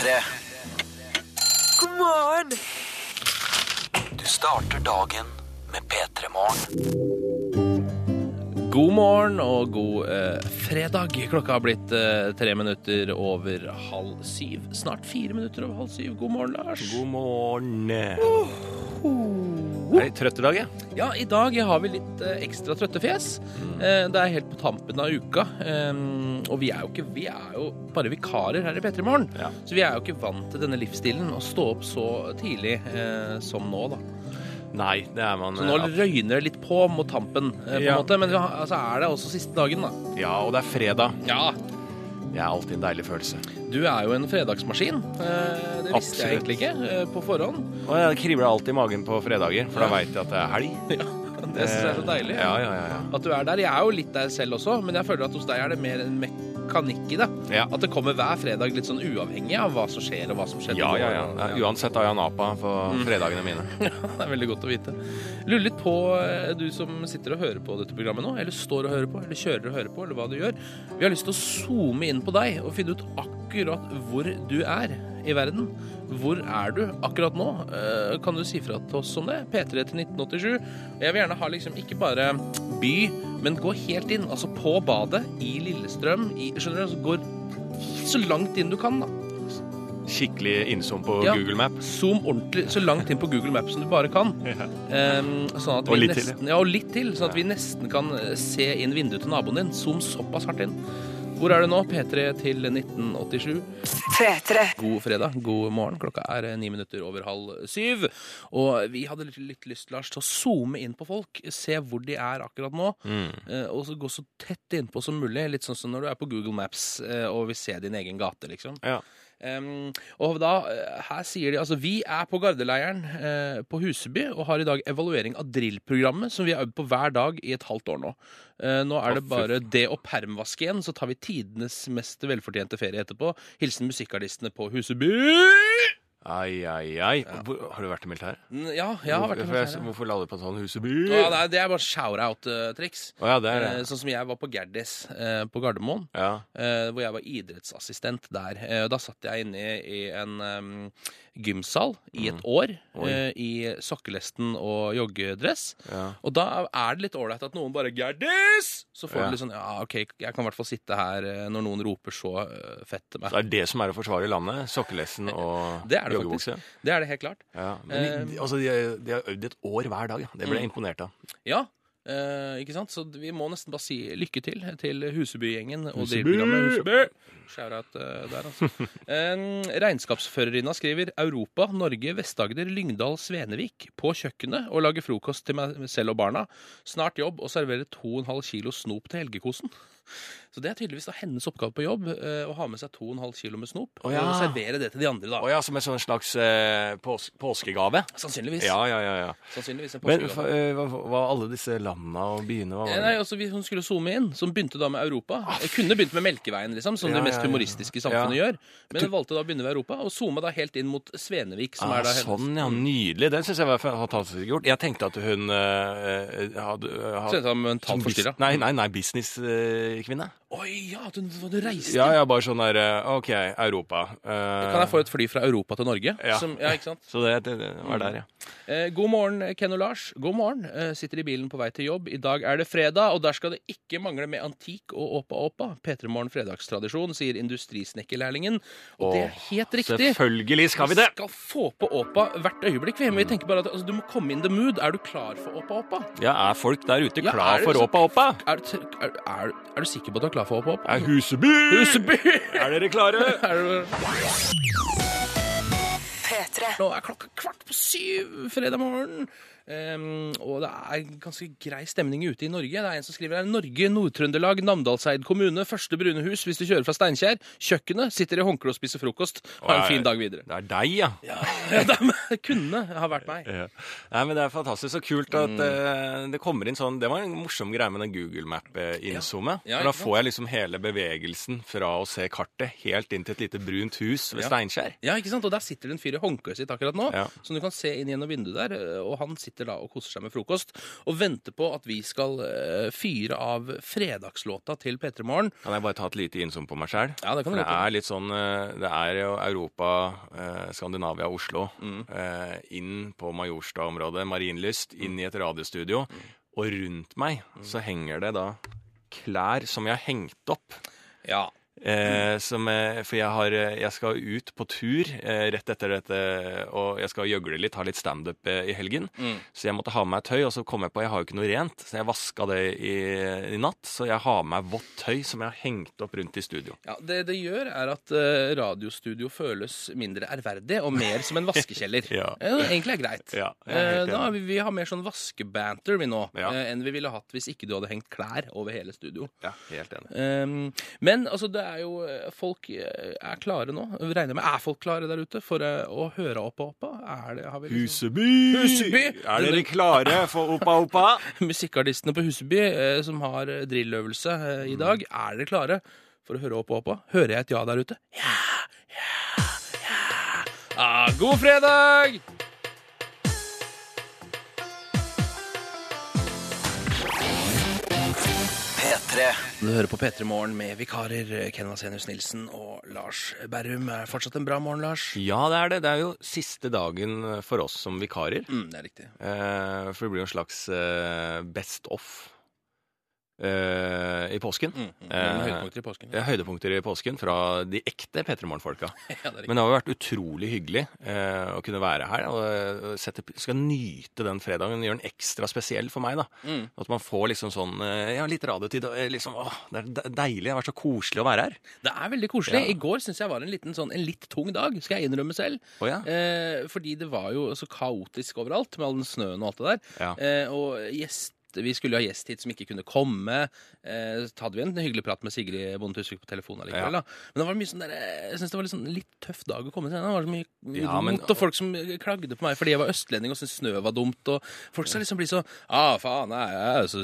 P3. God morgen! Du starter dagen med P3 Morgen. God morgen og god eh, fredag. Klokka har blitt eh, tre minutter over halv syv. Snart fire minutter over halv syv. God morgen, Lars. God morgen. Er det trøtt i dag, jeg? Ja, i dag har vi litt eh, ekstra trøtte fjes. Mm. det er helt på tampen av uka. Eh, og vi er jo ikke Vi er jo bare vikarer her i P3 Morgen. Ja. Så vi er jo ikke vant til denne livsstilen å stå opp så tidlig eh, som nå, da. Nei, det er man Så nå eh, røyner det litt på mot tampen, eh, på en Ja. måte. Men så altså, er det også siste dagen, da. Ja, og det er fredag. Ja, Det er alltid en deilig følelse. Du er jo en fredagsmaskin. Eh, Det visste jeg egentlig ikke eh, på forhånd. Og jeg kribler alltid i magen på fredager, for da veit jeg at det er helg. Det syns jeg er så deilig. Ja, ja, ja. ja. At du er der. Jeg er jo litt der selv også, men jeg føler at hos deg er det mer en mekanikk i det. Ja. At det kommer hver fredag litt sånn uavhengig av hva som skjer og hva som skjedde. Ja, ja, ja. ja. Uansett har jeg napa på fredagene mine. Det er veldig godt å vite. Lurer litt på eh, du som sitter og hører på dette programmet nå, eller står og hører på, eller kjører og hører på, eller hva du gjør. Vi har lyst til å zoome inn på deg og finne ut akkurat hvor du er i verden. Hvor er du akkurat nå? Eh, Kan du si fra til oss om det? P3 til 1987. Jeg vil gjerne ha liksom ikke bare by, men gå helt inn. Altså på badet, i Lillestrøm, i Skjønner du? Altså går så langt inn du kan, da. Skikkelig innsom på Ja. Google Map? Zoom ordentlig så langt inn på Google Map som du bare kan. Ehm, sånn at Og litt litt til, Ja. ja. og litt til. Sånn at vi nesten kan eh, se inn vinduet til naboen din. Zoom såpass hardt inn. Hvor er det nå? P3 til 1987. P3. God fredag, god morgen. Klokka er eh, ni minutter over halv syv. Og vi hadde litt, lyst, Lars, til å zoome inn på folk. Se hvor de er akkurat nå. Mm. eh, Og så gå så tett innpå som mulig. Litt sånn som når du er på Google Maps eh, og vil se din egen gate, liksom. Ja. Um, og da, eh, her sier de altså Vi er på gardeleiren eh, på Huseby og har i dag evaluering av drillprogrammet som vi har øvd på hver dag i et halvt år nå. Eh, nå er det bare det å permvaske igjen, så tar vi tidenes mest velfortjente ferie etterpå. Hilsen musikkartistene på Huseby! Ai, ai, ai. Hvor, har du vært i militæret? Mm, Ja, jeg har vært i hvorfor, militæret. ja. hvorfor la du på sånn Huseby? Ja, det er bare shout-out-triks. Oh, ja, det det. sånn som jeg var på Gerdis eh, på Gardermoen. Ja. eh, hvor jeg var idrettsassistent der. Eh, da satt jeg inne i, en gymsal i et år Oi. eh, i sokkelesten og joggedress. ja. Og da er det litt ålreit at noen bare 'Gerdis!' Så får du litt sånn Ja, OK, jeg kan i hvert fall sitte her eh, når noen roper så eh, fett til meg. Så det er det som er å forsvare landet? Sokkelesten og Det er det joggebukse? faktisk. Det er det helt klart. Ja. Men de, altså, de, de har øvd et år hver dag. Ja. Det ble jeg imponert av. Ja. Eh, ikke sant? Så vi må nesten bare si lykke til til Huseby-gjengen og Huseby! Huseby. Shout-out eh, der, altså. Eh, regnskapsførerinna skriver Europa, Norge, Vest-Agder, Lyngdal, Svenevik på kjøkkenet og lager frokost til meg selv og barna. Snart jobb og serverer 2,5 kilo snop til helgekosen. Så det er tydeligvis da hennes oppgave på jobb eh, å ha med seg 2,5 kilo med snop oh, ja. og servere det til de andre, da. Oh, ja, som en sånn slags eh, pås påskegave? Sannsynligvis. Ja, ja, ja. ja. Sannsynligvis en påskegave. Men hva hva var alle disse landa og byene? Hva Eh, var Nei, altså Hun skulle zoome inn, som begynte da med Europa. Jeg kunne begynt med Melkeveien, liksom, som Ja, det mest humoristiske samfunnet gjør. Men hun valgte da å begynne ved Europa, og zooma da helt inn mot Svenevik, som Ah, er da hennes sånn, ja. Nydelig. Det syns jeg var fantastisk gjort. Jeg tenkte at hun uh, hadde, Så jeg tar mentalt forstyrra. Nei, nei, nei, businesskvinne. Oi, ja, at hun, du reiste ja, ja, bare sånn der eh, OK, Europa. eh, Kan jeg få et fly fra Europa til Norge? Ja. Som, ja ikke sant? Så det, det, det var der, ja. Eh, god morgen, Ken og Lars. God morgen. Eh, sitter i bilen på vei til jobb. I dag er det fredag, og der skal det ikke mangle med antikk og åpa-åpa. P3 Morgen fredagstradisjon, sier industrisnekkerlærlingen. Og det er helt riktig. Selvfølgelig skal vi det! skal få på åpa hvert øyeblikk. Vi vi tenker bare at altså, Du må komme in the mood. Er du klar for åpa-åpa? Ja, Er folk der ute Ja, klar er det for så- Åpa Åpa? Er, du- er, er, er du sikker på at du er klar for å hoppe opp? Er Huseby! Huseby! Er dere klare? Er dere... Nå er klokka kvart på syv fredag morgen. Ehm, og det er ganske grei stemning ute i Norge. Det er en som skriver her Norge, Nord-Trøndelag, Namdalseid kommune. Første brune hus hvis du kjører fra Steinkjer. Kjøkkenet. Sitter i håndkle og spiser frokost. Ha en fin dag videre. Det er deg, ja. Ja, det kunne ha vært meg. Ja. Nei, men Det er fantastisk så kult at eh, det kommer inn sånn Det var en morsom greie med den Google Map-inzoomet. Ja, da får jeg liksom hele bevegelsen fra å se kartet helt inn til et lite brunt hus ved Ja. Steinkjer. Ja, ikke sant? Og der sitter det en fyr i håndkleet sitt akkurat nå, Ja. som du kan se inn gjennom vinduet der. Og han sitter sitter da og koser seg med frokost og venter på at vi skal uh, fyre av fredagslåta til P3 Morgen. Kan jeg bare ta et lite innsom på meg sjøl? Ja, det kan For du det er litt sånn uh, Det er jo Europa, uh, Skandinavia, Oslo. Mm. Inn på Majorstad-området, Marienlyst, inn i et radiostudio. Mm. Og rundt meg så henger det da klær som jeg har hengt opp. Ja. Eh, som, eh, for jeg, har, eh, jeg skal ut på tur eh, rett etter dette, og jeg skal gjøgle litt, ha litt standup eh, i helgen. Mm. Så jeg måtte ha med meg tøy, og så kom jeg på jeg har jo ikke noe rent. Så jeg vaska det i, i natt. Så jeg har med meg vått tøy som jeg har hengt opp rundt i studio. Ja, Det det gjør, er at eh, radiostudio føles mindre ærverdig og mer som en vaskekjeller. Ja. Eh, Egentlig er greit. Ja, er Eh, da vi, vi ha mer sånn vaskebanter vi nå, Ja. enn vi ville hatt hvis ikke du hadde hengt klær over hele studio. Ja, helt enig. Um, men altså, det er jo eh, Folk eh, er klare nå. Regner med. Er folk klare der ute for eh, å høre Oppa Oppa? Er det, har vi liksom, Huseby! Huseby! Er dere klare for Oppa Oppa? Musikkartistene på Huseby som har drilløvelse i dag, er dere klare for å høre Oppa Oppa? Hører jeg et ja der ute? Ja, ja, ja. Ah, god fredag! P3. Du hører på P3 Morgen med vikarer eh, Ken Vasenius Nilsen og Lars Berrum. Er det fortsatt en bra morgen, Lars? Ja, det er det. Det er jo siste dagen for oss som vikarer. Mm, det er riktig. Eh, for det blir jo en slags eh, best off eh, i påsken. Mm, mm. Eh, høydepunkter i påsken. Ja, høydepunkter i påsken fra de ekte P3 Morgen-folka. Ja. Men det har jo vært utrolig hyggelig eh, å kunne være her. Og eh, sette, skal nyte den fredagen. Gjøre den ekstra spesiell for meg. da. Mm. At man får liksom sånn eh, Ja, litt radiotid. eh, Liksom, åh, det er deilig. Det har vært så koselig å være her. Det er veldig koselig. Ja. I går syns jeg var en, liten, sånn, en litt tung dag, skal jeg innrømme selv. Oh. Eh, fordi det var jo så kaotisk overalt med all den snøen og alt det der. Eh, og gjest, vi skulle ha gjest hit som ikke kunne komme. Eh, så hadde vi en hyggelig prat med Sigrid Bonde Tusvik på telefonen allikevel. Ja. da. Men det var mye sånn der, jeg synes det var litt, sånn, litt tøff dag å komme til. Det var så mye Ja, men- og folk som klagde på meg fordi jeg var østlending og syntes snø var dumt. Og folk skal liksom bli så ah, faen, nei, ja, så,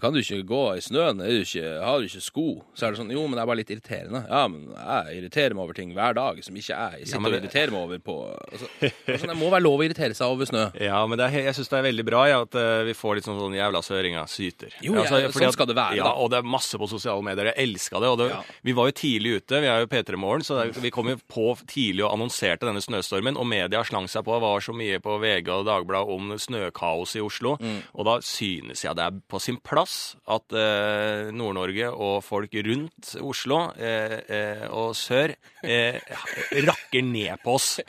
kan du ikke gå i snøen? Er du ikke, har du ikke sko? Så er det sånn, jo, men det er bare litt irriterende. Ja, men jeg irriterer meg over ting hver dag som ikke jeg sitter men og irriterer meg over på altså, er sånn, Det må være lov å irritere seg over snø. Ja, men det er, jeg syns det er veldig bra ja, at uh, vi får litt sånn, sånn jævla søringer syter. Jo, ja, fordi sånn skal det være, Ja, da. og det er masse på sosiale medier. Jeg elska det. Og det, Ja. Vi var jo tidlig ute. Vi er jo P3 Morgen, så det, vi kom jo på tidlig og annonserte denne snøstormen. Og media slang seg på. Det var så mye på VG og Dagbladet om snøkaos i Oslo. Mm. Og da synes jeg det er på sin plass at eh, Nord-Norge og folk rundt Oslo eh, eh, og sør eh, rakker ned på oss.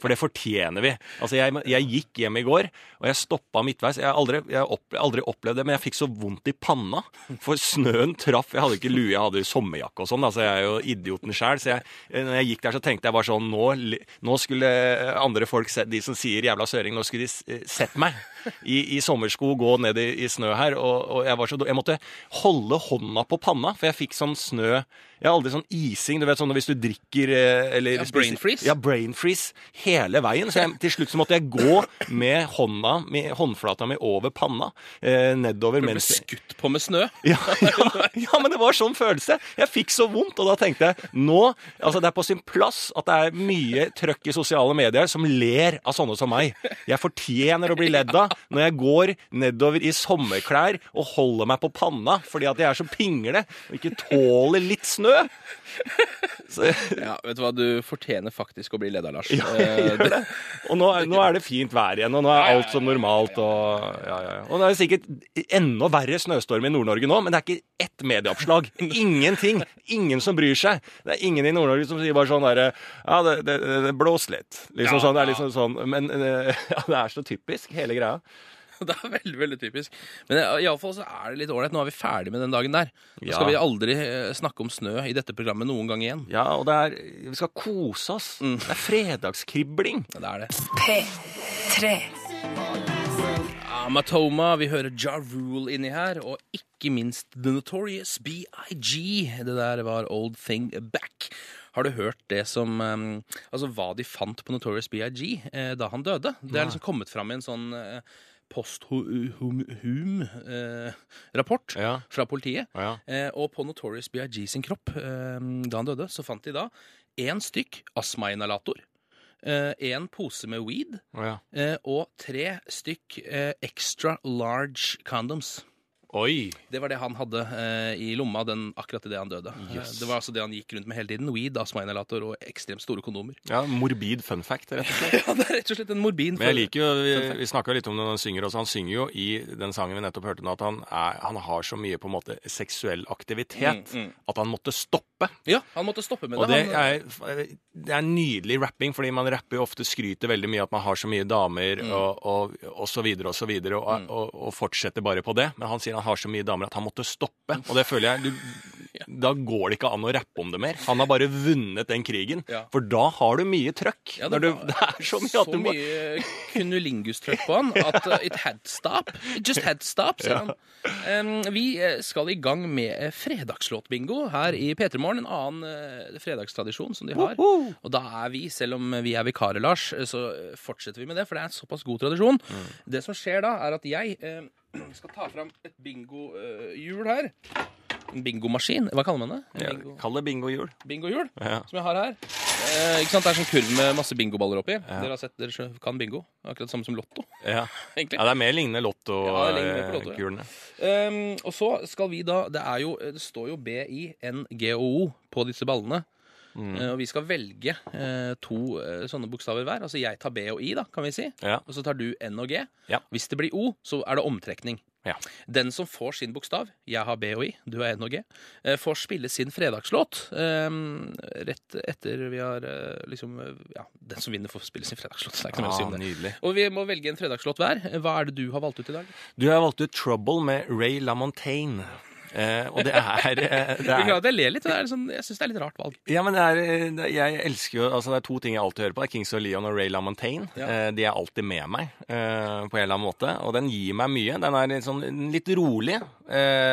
For det fortjener vi. Altså, jeg, jeg gikk hjem i går, og jeg stoppa midtveis. Jeg har aldri, jeg opp, aldri opplevd det, men jeg fikk så vondt i panna. For snøen traff. Jeg hadde ikke lue, jeg hadde sommerjakke og sånn. Altså, jeg er jo idioten sjæl. Så jeg, når jeg gikk der, så tenkte jeg bare sånn Nå, nå skulle andre folk, de som sier 'jævla søring', nå skulle de eh, sett meg i, i sommersko gå ned i, i snø her. Og, og jeg, så, jeg måtte holde hånda på panna, for jeg fikk sånn snø Jeg har aldri sånn ising. Du vet sånn hvis du drikker eh, eller Ja, brain freeze. Ja, brain freeze hele veien. Så jeg, til slutt så måtte jeg gå med hånda, med håndflata mi over panna eh, nedover. Du ble mens skutt på med snø. ja, ja, ja, men det var sånn følelse. Jeg fikk så vondt, og da tenkte jeg nå Altså, det er på sin plass at det er mye trøkk i sosiale medier som ler av sånne som meg. Jeg fortjener å bli ledd av når jeg går nedover i sommerklær og holder meg på panna fordi at jeg er så pingle og ikke tåler litt snø. Så, Ja, vet du hva, du fortjener faktisk å bli leder, Lars. ja, jeg Eh, gjør det. Og nå, er- nå er det fint vær igjen, og nå er alt som normalt. Og, ja, ja, ja. og det er sikkert enda verre snøstorm i Nord-Norge nå, men det er ikke ett medieoppslag. Ingenting. Ingen som bryr seg. Det er ingen i Nord-Norge som sier bare sånn derre Ja, det, det, det blåser litt. Liksom Ja, sånn, det er liksom sånn Men eh, ja, det er så typisk, hele greia. Det er veldig veldig typisk. Men iallfall i alle fall så er det litt ålreit. Nå er vi ferdig med den dagen der. Nå Ja. skal vi aldri eh, snakke om snø i dette programmet noen gang igjen. Ja, og det er Vi skal kose oss. Mm. Det er fredagskribling. Ja, det er det. P3. Amatoma, vi hører Ja Rule inni her, og ikke minst The Notorious BIG. Det der var Old Thing Back. Har du hørt det som eh, Altså hva de fant på Notorious BIG eh, da han døde? Det er liksom kommet fram i en sånn eh, post-hum-rapport Ja. fra politiet. Ja. Eh, og på Notorious BIG sin kropp, eh, da han døde, så fant de da én stykk astmainhalator. én pose med weed eh, og tre stykk eh, extra large condoms. Oi! Det var det han hadde eh, i lomma den, akkurat idet han døde. Eh, Yes. Det var altså det han gikk rundt med hele tiden. Weed, astmainhalator og ekstremt store kondomer. Ja, Morbid fun fact, rett og slett. Ja, Det er rett og slett en morbin. Men jeg liker jo, vi, Fun fact. vi snakka litt om det når han synger også. Han synger jo i den sangen vi nettopp hørte nå, at han, er, han har så mye på en måte seksuell aktivitet Mm, mm. at han måtte stoppe. Ja, han måtte stoppe med Og det. det Han, er, det er nydelig rapping, fordi man rapper jo ofte skryter veldig mye at man har så mye damer Mm. og, og, og så videre og så videre, og, og, og fortsetter bare på det. Men han sier han har så mye damer at han måtte stoppe. Og det føler jeg du, Da går det ikke an å rappe om det mer. Han har bare vunnet den krigen. Ja. For da har du mye trøkk. Ja, det, du, det er så mye at du må mye kunulingus-trøkk på han at uh, it had stop. It just had stop, sier han. Um, vi eh, skal i gang med eh, fredagslåtbingo her i P3 Morgen. En annen fredagstradisjon som de har. Og da er vi, selv om vi er vikarer, Lars, så fortsetter vi med det, for det er en såpass god tradisjon. Det som skjer da, er at jeg eh, skal ta fram et bingohjul her. En bingomaskin. Hva kaller man det? En ja, bingo- Kall det bingohjul. bingohjul Ja. som jeg har her. Eh, ikke sant? Det er sånn kurv med masse bingoballer oppi. Dere har sett, dere kan bingo. Akkurat samme som Lotto, Ja. egentlig. ja, det er mer lignende Ja, det ligner Lotto, ja. Lotto-kulene. Ehm, og så skal vi da Det er jo Det står jo B-I-N-G-O-O på disse ballene. Eh, og vi skal velge eh, to eh, sånne bokstaver hver. Altså jeg tar B og I, da, kan vi si. Ja. Og så tar du N og G. Ja. Hvis det blir O, så er det omtrekning. Ja. Den som får sin bokstav, jeg har B og I, du har N og G, får spille sin fredagslåt um, rett etter vi har liksom Ja, den som vinner, får spille sin fredagslåt. Det er ikke noe mer å si Ah, om det. nydelig. Og vi må velge en fredagslåt hver. Hva er det du har valgt ut i dag? Du har valgt ut 'Trouble' med Ray LaMontagne. Eh, og det er, eh, det Beklager er at jeg ler litt. Det er sånn, jeg syns det er litt rart valg. Ja, men det er, eh, jeg elsker jo Altså, det er to ting jeg alltid hører på. Det er Kings of Leon og Ray LaMontagne. Ja. Eh, de er alltid med meg eh, på en eller annen måte. Og den gir meg mye. Den er litt sånn litt rolig,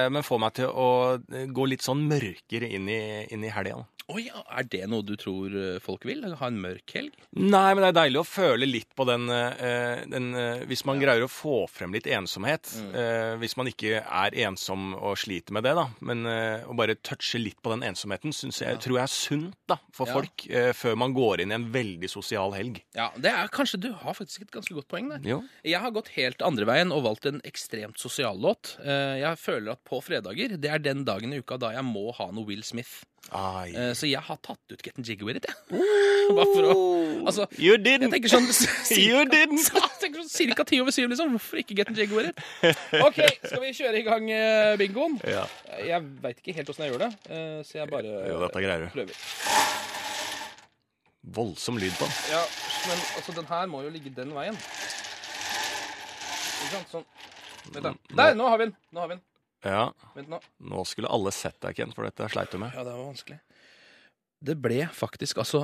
men får meg til å eh, gå litt sånn mørkere inn i, inn i helga. Ja, Er det noe du tror eh, folk vil? Ha en mørk helg? Nei, men det er deilig å føle litt på den, eh, den eh, Hvis man greier å få frem litt ensomhet. Mm. hvis man ikke er ensom og sliter med det, da. Men eh, å bare touche litt på den ensomheten synes jeg, tror jeg er sunt da, for Ja. folk. eh, før man går inn i en veldig sosial helg. Ja, det er kanskje Du har faktisk et ganske godt poeng der. Jo. Jeg har gått helt andre veien og valgt en ekstremt sosial låt. Eh, Jeg føler at på fredager, det er den dagen i uka da jeg må ha noe Will Smith. Ai. Eh, Så jeg har tatt ut Get and Jiggy With It, jeg. Bare for å Altså, You jeg didn't! tenker sånn You didn't! Jeg sånn Cirka ti over syv, liksom. Hvorfor ikke Get and Jiggy With It? OK, skal vi kjøre i gang eh, bingoen? Ja. Jeg veit ikke helt åssen jeg gjør det, eh, så jeg bare Jo, dette greier prøver. Voldsom lyd på den. Ja, men altså, den her må jo ligge den veien. Ikke sant? Sånn. Der, nå har vi den! Nå har vi den. Ja. Vent nå. Nå skulle alle sett deg, Ken, for dette sleit du med. Ja, det var vanskelig. Det ble faktisk altså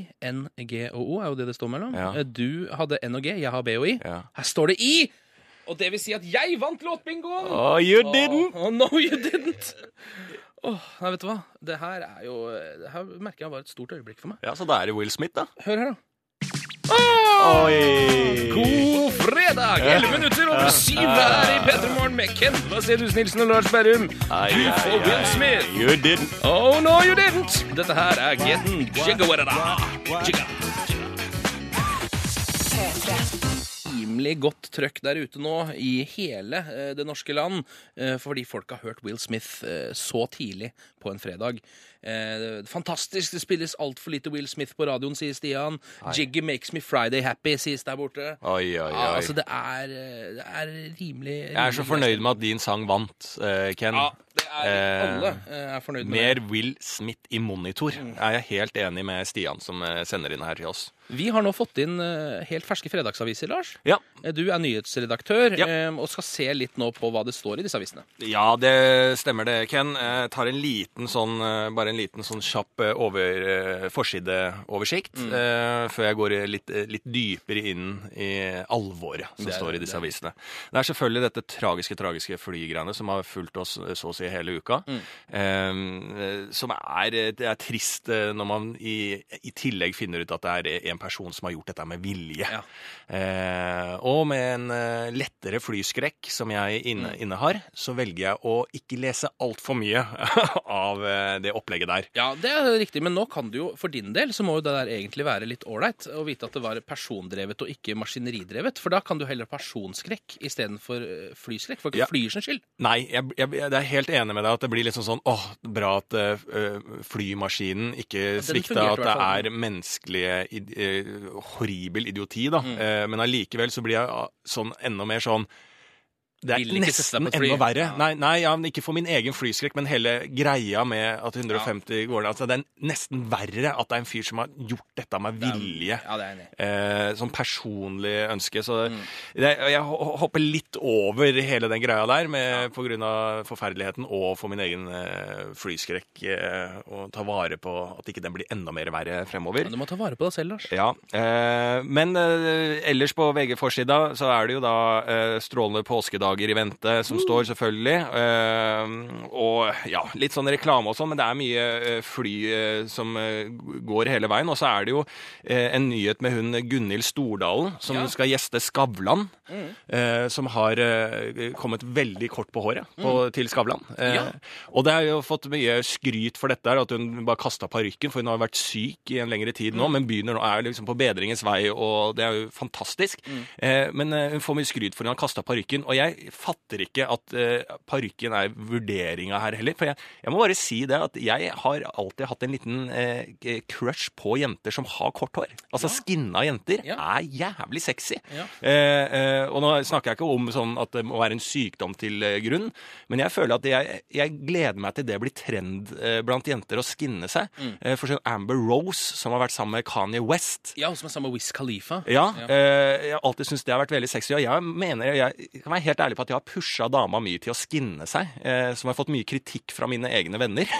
B-I-N-G-O-O, er jo det det står mellom. Ja. Eh, Du hadde N og G, jeg har B og I. Ja. Her står det I! Og det vil si at jeg vant låtbingoen! Oh, you didn't! Oh, no, you didn't! Åh, nei, vet du hva? Det her er jo Det her merker jeg var et stort øyeblikk for meg. Ja, så da er det Will Smith, da. Hør her, da. Oi! God fredag! 11 minutter over syv her i P3 Morgen med Ken Vasenus Nilsen og Lars Berrum. Du får Will Smith. You didn't. Oh no, you didn't! Dette her er Getting Jigga Jigga. Jigga. Rimelig godt trøkk der ute nå i hele eh, det norske land, eh, fordi folk har hørt Will Smith eh, så tidlig på en fredag. Fantastisk. Det spilles altfor lite Will Smith på radioen, sier Stian. Jiggy makes me Friday happy, sies der borte. Oi, oi, oi. altså, det er, det er rimelig Jeg er så fornøyd med at din sang vant, Ken. Ja, det er alle er fornøyd med Mer det. Will Smith i monitor. Mm. Er jeg helt enig med Stian, som sender inn her til oss. Vi har nå fått inn eh, helt ferske fredagsaviser, Lars. Ja, Eh, Du er nyhetsredaktør Ja. eh, og skal se litt nå på hva det står i disse avisene. ja det stemmer det, Ken. Jeg tar en liten sånn, bare en liten sånn kjapp over, forsideoversikt Mm. før jeg går litt, litt dypere inn i alvoret som Det er- står i disse avisene. Det er selvfølgelig dette tragiske, tragiske flygreiene som har fulgt oss så å si hele uka. Mm. Som er, det er trist når man i, i tillegg finner ut at det er en person som har gjort dette med vilje. Ja. Eh, og med en eh, lettere flyskrekk som jeg inne, innehar, så velger jeg å ikke lese altfor mye av eh, det opplegget der. Ja, det er riktig, men nå kan du jo, for din del, så må jo det der egentlig være litt ålreit å vite at det var persondrevet og ikke maskineridrevet. For da kan du heller ha personskrekk istedenfor eh, flyskrekk. For Ja. ikke flyr sin skyld. Nei, jeg, jeg, jeg er helt enig med deg at det blir liksom sånn åh, bra at eh, flymaskinen ikke ja, svikta, at det er menneskelige horribel idioti, da. Mm. Eh, men allikevel så blir jeg ah, sånn enda mer sånn det er nesten enda verre. Ja. Nei, nei ja, ikke for min egen flyskrekk, men hele greia med at 150 går ned. Altså, det er nesten verre at det er en fyr som har gjort dette med vilje. Det er enig i. Eh, som personlig ønske. Så Mm. det, jeg hopper litt over hele den greia der med, på grunn av forferdeligheten og for min egen eh, flyskrekk. Eh, og ta vare på at ikke den blir enda mer verre fremover. Men du må ta vare på deg selv, Lars. Ja, eh, Men eh, ellers på VG-forsida så er det jo da eh, strålende påskedager i vente som står, selvfølgelig. Eh, og ja, litt sånn reklame og sånn, men det er mye eh, fly eh, som går hele veien. Og så er det jo en nyhet med hun Gunhild Stordalen som Ja. skal gjeste Skavlan. eh, som har kommet veldig kort på håret på, til Skavlan. Ja. Og det har jo fått mye skryt for dette, at hun bare kasta parykken, for hun har vært syk i en lengre tid nå, men begynner nå, er liksom på bedringens vei, og det er jo fantastisk. Eh, men hun får mye skryt for hun har kasta parykken, og jeg fatter ikke at eh, parykken er vurderinga her heller. For jeg, jeg må bare si det at jeg har alltid hatt en liten eh, crush på jenter som har kort hår. Altså skinna jenter Ja. er jævlig sexy. Ja. Eh, eh, og nå snakker jeg ikke om sånn at det må være en sykdom til grunn, men jeg føler at jeg, jeg gleder meg til det blir trend blant jenter å skinne seg. Mm. For sånn Amber Rose, som har vært sammen med Kanye West. Ja, som er sammen med Wiz Khalifa. Ja, Ja. eh, jeg har alltid syntes det har vært veldig sexy. Og jeg mener, jeg kan være helt ærlig på at jeg har pusha dama mi til å skinne seg, eh, som har fått mye kritikk fra mine egne venner.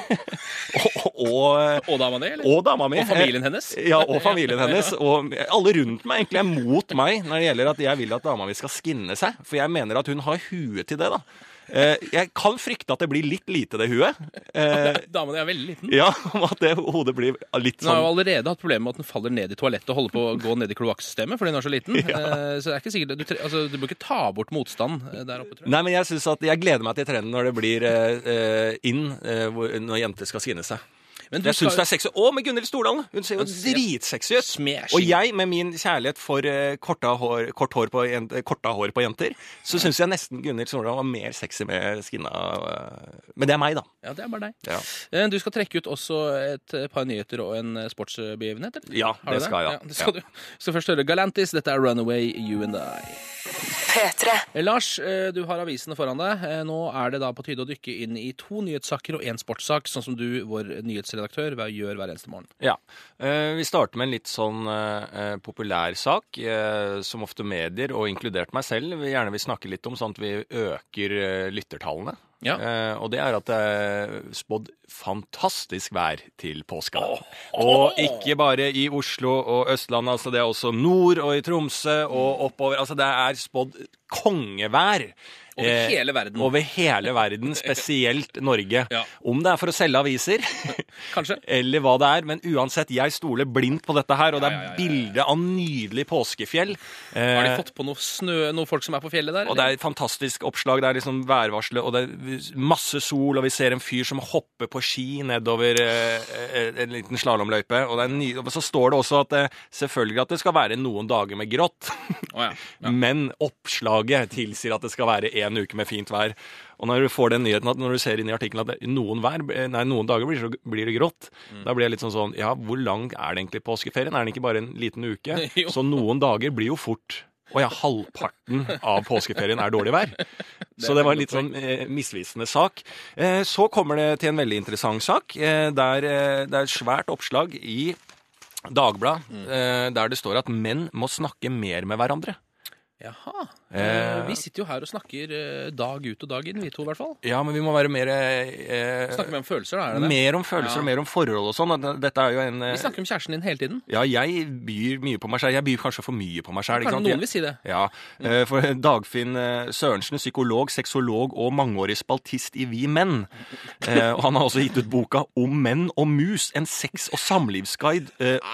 og, og, Og dama di, eller? og dama mi. Og familien hennes? Ja, og familien hennes. Og alle rundt meg egentlig er mot meg når det gjelder at jeg vil at dama mi skal skinne seg. For jeg mener at hun har huet til det, da. Eh, Jeg kan frykte at det blir litt lite, det huet. Damen Dama di er veldig liten. Ja, at det hodet blir litt sånn. Hun har jo sånn allerede hatt problemer med at den faller ned i toalettet og holder på å gå ned i kloakksystemet fordi den er så liten. Ja. Så det er ikke sikkert du, altså, du bør ikke ta bort motstand eh, der oppe, tror jeg. Nei, men jeg synes at jeg gleder meg til trenden når det blir eh, eh, inn eh, når jenter skal skinne seg. Men du Jeg syns det er sexy. Å, med Gunhild Stordalen! Hun ser jo dritsexy ut. Og jeg, med min kjærlighet for eh, korta hår, kort hår på korta hår på jenter, så syns jeg nesten Gunhild Stordalen var mer sexy med skinna eh, Men det er meg, da. Ja, det er bare deg. Ja. Eh, Du skal trekke ut også et par nyheter og en sportsbegivenhet, eller? Ja, det skal jeg. Ja, Ja, skal du. Skal først høre Galantis. Dette er Runaway You and I. P3. Eh, Lars, eh, du har avisene foran deg. Eh, Nå er det da på tide å dykke inn i to nyhetssaker og én sportssak, sånn som du, vår nyhetsredaktør, gjør hver eneste morgen. Ja. Eh, vi starter med en litt sånn populær sak, som ofte medier, og inkludert meg selv, vi gjerne vil snakke litt om, sånn at vi øker lyttertallene. Ja. Eh, og det er at det er spådd fantastisk vær til påska. Og ikke bare i Oslo og Østlandet, altså det er også nord og i Tromsø og oppover. Altså det er spådd kongevær. Over Eh, hele verden. Over hele verden, spesielt Norge. Ja. Om det er for å selge aviser, Kanskje? eller hva det er, men uansett, jeg stoler blindt på dette her, og det er Ja, ja, bilde av nydelig påskefjell. Har de Eh, fått på noe snø, noen folk som er på fjellet der? og det er et fantastisk oppslag. Det er liksom værvarselet, og det er masse sol, og vi ser en fyr som hopper på ski nedover eh, eh, en liten slalåmløype. Og, og så står det også at eh, selvfølgelig at det skal være noen dager med grått. oh. Men oppslaget tilsier at det skal være én uke med fint vær. Og når du får den nyheten at når du ser inn i artikkelen at det, noen, vær, nei, noen dager blir, så, blir det grått, Mm. da blir jeg litt sånn sånn Ja, hvor lang er det egentlig påskeferien? Er den ikke bare en liten uke? Så noen dager blir jo fort Å ja, halvparten av påskeferien er dårlig vær. Så det var en litt sånn eh, misvisende sak. Eh, så kommer det til en veldig interessant sak. Eh, der eh, det er et svært oppslag i Dagbladet Mm. eh, der det står at menn må snakke mer med hverandre. Jaha. Eh, Eh, vi sitter jo her og snakker eh, dag ut og dag inn, vi to i hvert fall. Ja, men vi må være mer eh, Snakke mer om følelser, da? er det det? Mer om følelser Ja. og mer om forhold og sånn. Dette er jo en eh, Vi snakker om kjæresten din hele tiden. Ja, jeg byr mye på meg selv. Jeg byr kanskje for mye på meg ikke Kanskje noen vil si det. Ja, eh, for Dagfinn Sørensen, psykolog, sexolog og mangeårig spaltist i Vi Menn. Eh, og han har også gitt ut boka Om menn og mus, en sex- og samlivsguide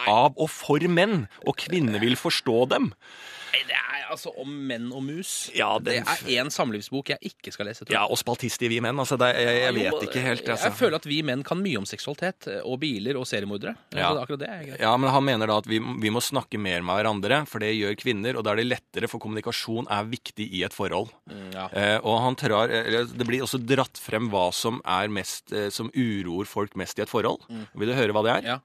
av og for menn. Og kvinner vil forstå dem. Nei, det er, altså om menn og mus. Ja, Det er én samlivsbok jeg ikke skal lese. tror jeg. Ja, og spaltist i Vi menn. Altså, det, jeg, jeg vet ikke helt. Jeg Altså. føler at vi menn kan mye om seksualitet eh, og biler og seriemordere. Ja. Altså, akkurat det. Ja, men Han mener da at vi, vi må snakke mer med hverandre, for det gjør kvinner. Og da er det lettere, for kommunikasjon er viktig i et forhold. Mm, ja. Eh, og han trar, eller Det blir også dratt frem hva som er mest, eh, som uroer folk mest i et forhold. Vil du høre hva det er? Mm. Ja.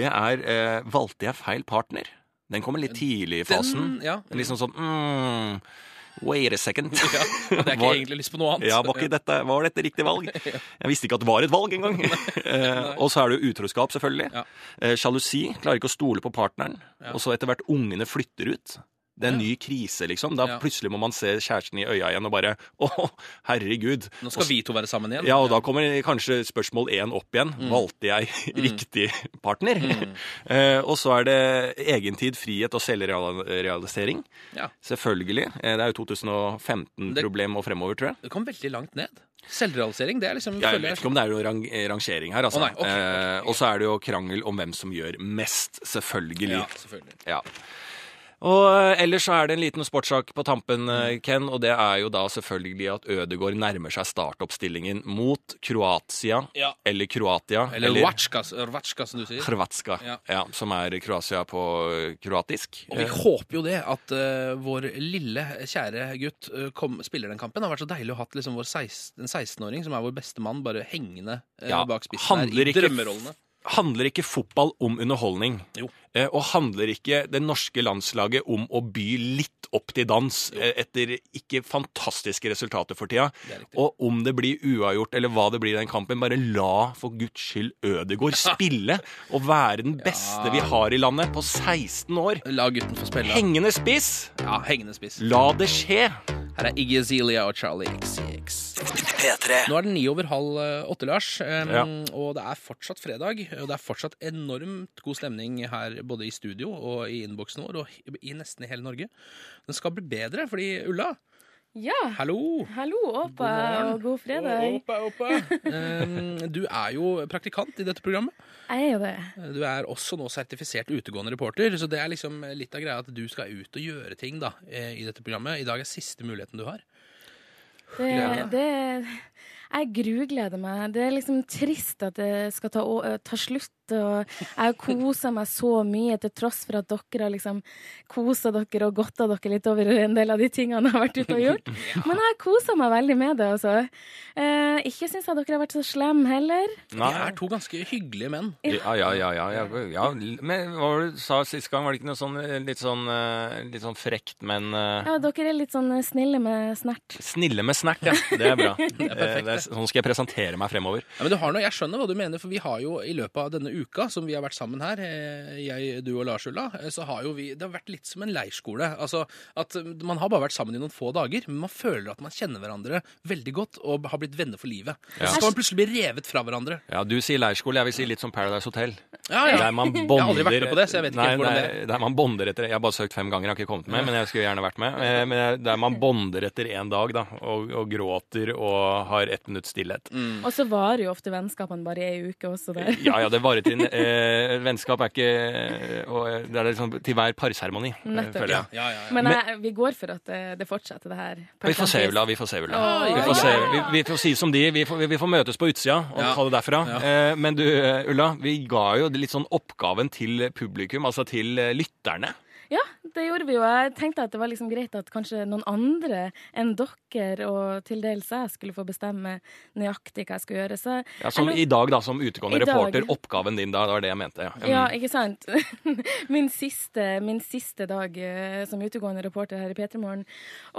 Det er eh, Valgte jeg feil partner? Den kommer litt tidlig i fasen. Den, ja. Liksom sånn mm, Wait a second. ja. Hadde jeg ikke Var- egentlig lyst på noe annet. Ja, var, dette, var dette riktig valg? Jeg visste ikke at det var et valg engang. Eh, og så er det jo utroskap, selvfølgelig. Ja. Eh, Sjalusi. Klarer ikke å stole på partneren. Og så etter hvert ungene flytter ut. Det er en ny krise, liksom. Da plutselig må man se kjæresten i øya igjen og bare Å, herregud. Nå skal vi to være sammen igjen. Ja, og da kommer kanskje spørsmål én opp igjen. Mm. Valgte jeg riktig partner? Eh, og så er det egentid, frihet og selvrealisering. Ja. Selvfølgelig. Eh, det er jo 2015-problem og fremover, tror jeg. Det kom veldig langt ned. Selvrealisering, det er liksom Jeg vet ikke om det er noe rang rangering her, altså. Oh, okay, okay, okay. Eh, og så er det jo krangel om hvem som gjør mest, selvfølgelig. Ja, selvfølgelig. Ja. Og eh, ellers så er det en liten sportssak på tampen, eh, Ken, og det er jo da selvfølgelig at Ødegaard nærmer seg startoppstillingen mot Kroatia, Ja. eller Kroatia, Eller Rvatsjka, Rvatsjka, som du sier. Hrvatska, Ja. ja. som er Kroatia på eh, kroatisk. Og vi håper jo det, at uh, vår lille, kjære gutt uh, kom, spiller den kampen. Det har vært så deilig å ha liksom vår 16, en 16-åring som er vår beste mann, bare hengende uh, Ja, bak spissen her i drømmerollene. handler ikke fotball om underholdning? Jo. Eh, og handler ikke det norske landslaget om å by litt opp til dans eh, etter ikke fantastiske resultater for tida? Og om det blir uavgjort eller hva det blir i den kampen, bare la for guds skyld Ødegård spille og være den beste vi har i landet på 16 år. La gutten få spille. Hengende spiss! Ja, hengende spiss. La det skje! Her er Iggy Azalea og Charlie XCX. P3 Nå er det ni over halv eh, åtte, Lars. Um, Ja. Og det er fortsatt fredag. Og det er fortsatt enormt god stemning her både i studio og i innboksen vår og i nesten i hele Norge. Den skal bli bedre, fordi Ulla, Ja, hallo! hallo, Åpa, og god fredag. Åpa, oppa. Um, du er jo praktikant i dette programmet. Jeg er jo det. Du er også nå sertifisert utegående reporter, så det er liksom litt av greia at du skal ut og gjøre ting da, eh, i dette programmet. I dag er siste muligheten du har. det, det jeg grugleder meg. Det er liksom trist at det skal ta, ta slutt. Og jeg har kosa meg så mye, til tross for at dere har liksom kosa dere og godta dere litt over en del av de tingene jeg har vært ute og gjort. Men jeg har kosa meg veldig med det, altså. Eh, ikke syns jeg dere har vært så slemme heller. Vi er to ganske hyggelige menn. Ja, ja, ja. ja, ja, ja. Men hva var det du sa sist gang? Var det ikke noe sånn eh, litt sånn, eh, litt sånn frekt, men uh... Ja, dere er litt sånn snille med snert. Snille med snert, ja. Det er bra. er perfekt, det er, sånn skal jeg presentere meg fremover. Ja, men du har noe, Jeg skjønner hva du mener, for vi har jo i løpet av denne uka som vi har vært sammen her, eh, jeg, du og Lars Ulla, eh, så har jo vi Det har vært litt som en leirskole. Altså at eh, man har bare vært sammen i noen få dager, men man føler at man kjenner hverandre veldig godt og har blitt venner for livet. Ja. så skal man plutselig bli revet fra hverandre. Ja, Du sier leirskole, jeg vil si litt som Paradise Hotel. Ja, ja. Der man Jeg har aldri vært med på det, så jeg vet ikke Nei, helt hvordan nei, det er. Der man bonder etter Jeg har bare søkt fem ganger, jeg har ikke kommet med, men jeg skulle gjerne vært med. Men Der man bonder etter én dag, da, og, og gråter og har ett minutts stillhet. Mm. Og så varer jo ofte vennskapene bare ei uke også der. Ja, ja, det varer til eh, Vennskap er ikke og Det er liksom til hver parseremoni, eh, Nettopp. føler jeg. Ja, ja, ja. Men jeg, vi går for at det, det fortsetter, det her. Vi får se, Ulla. Vi får se, Ulla. Oh, Vi ja, får, se, vi, vi får si som de. Vi får, vi får møtes på utsida og Ja. ta det derfra. Ja. Eh, Men du, eh, Ulla, vi ga jo litt sånn oppgaven til publikum, altså til eh, lytterne. Ja, det gjorde vi jo. Jeg tenkte at det var liksom greit at kanskje noen andre enn dere, og til dels jeg, skulle få bestemme nøyaktig hva jeg skulle gjøre. Så Ja, som eller, i dag, da, som utegående reporter. dag. Oppgaven din da, det var det jeg mente. Ja. Mm. Ja, ikke sant? min, siste, min siste dag eh, som utegående reporter her i P3 Morgen.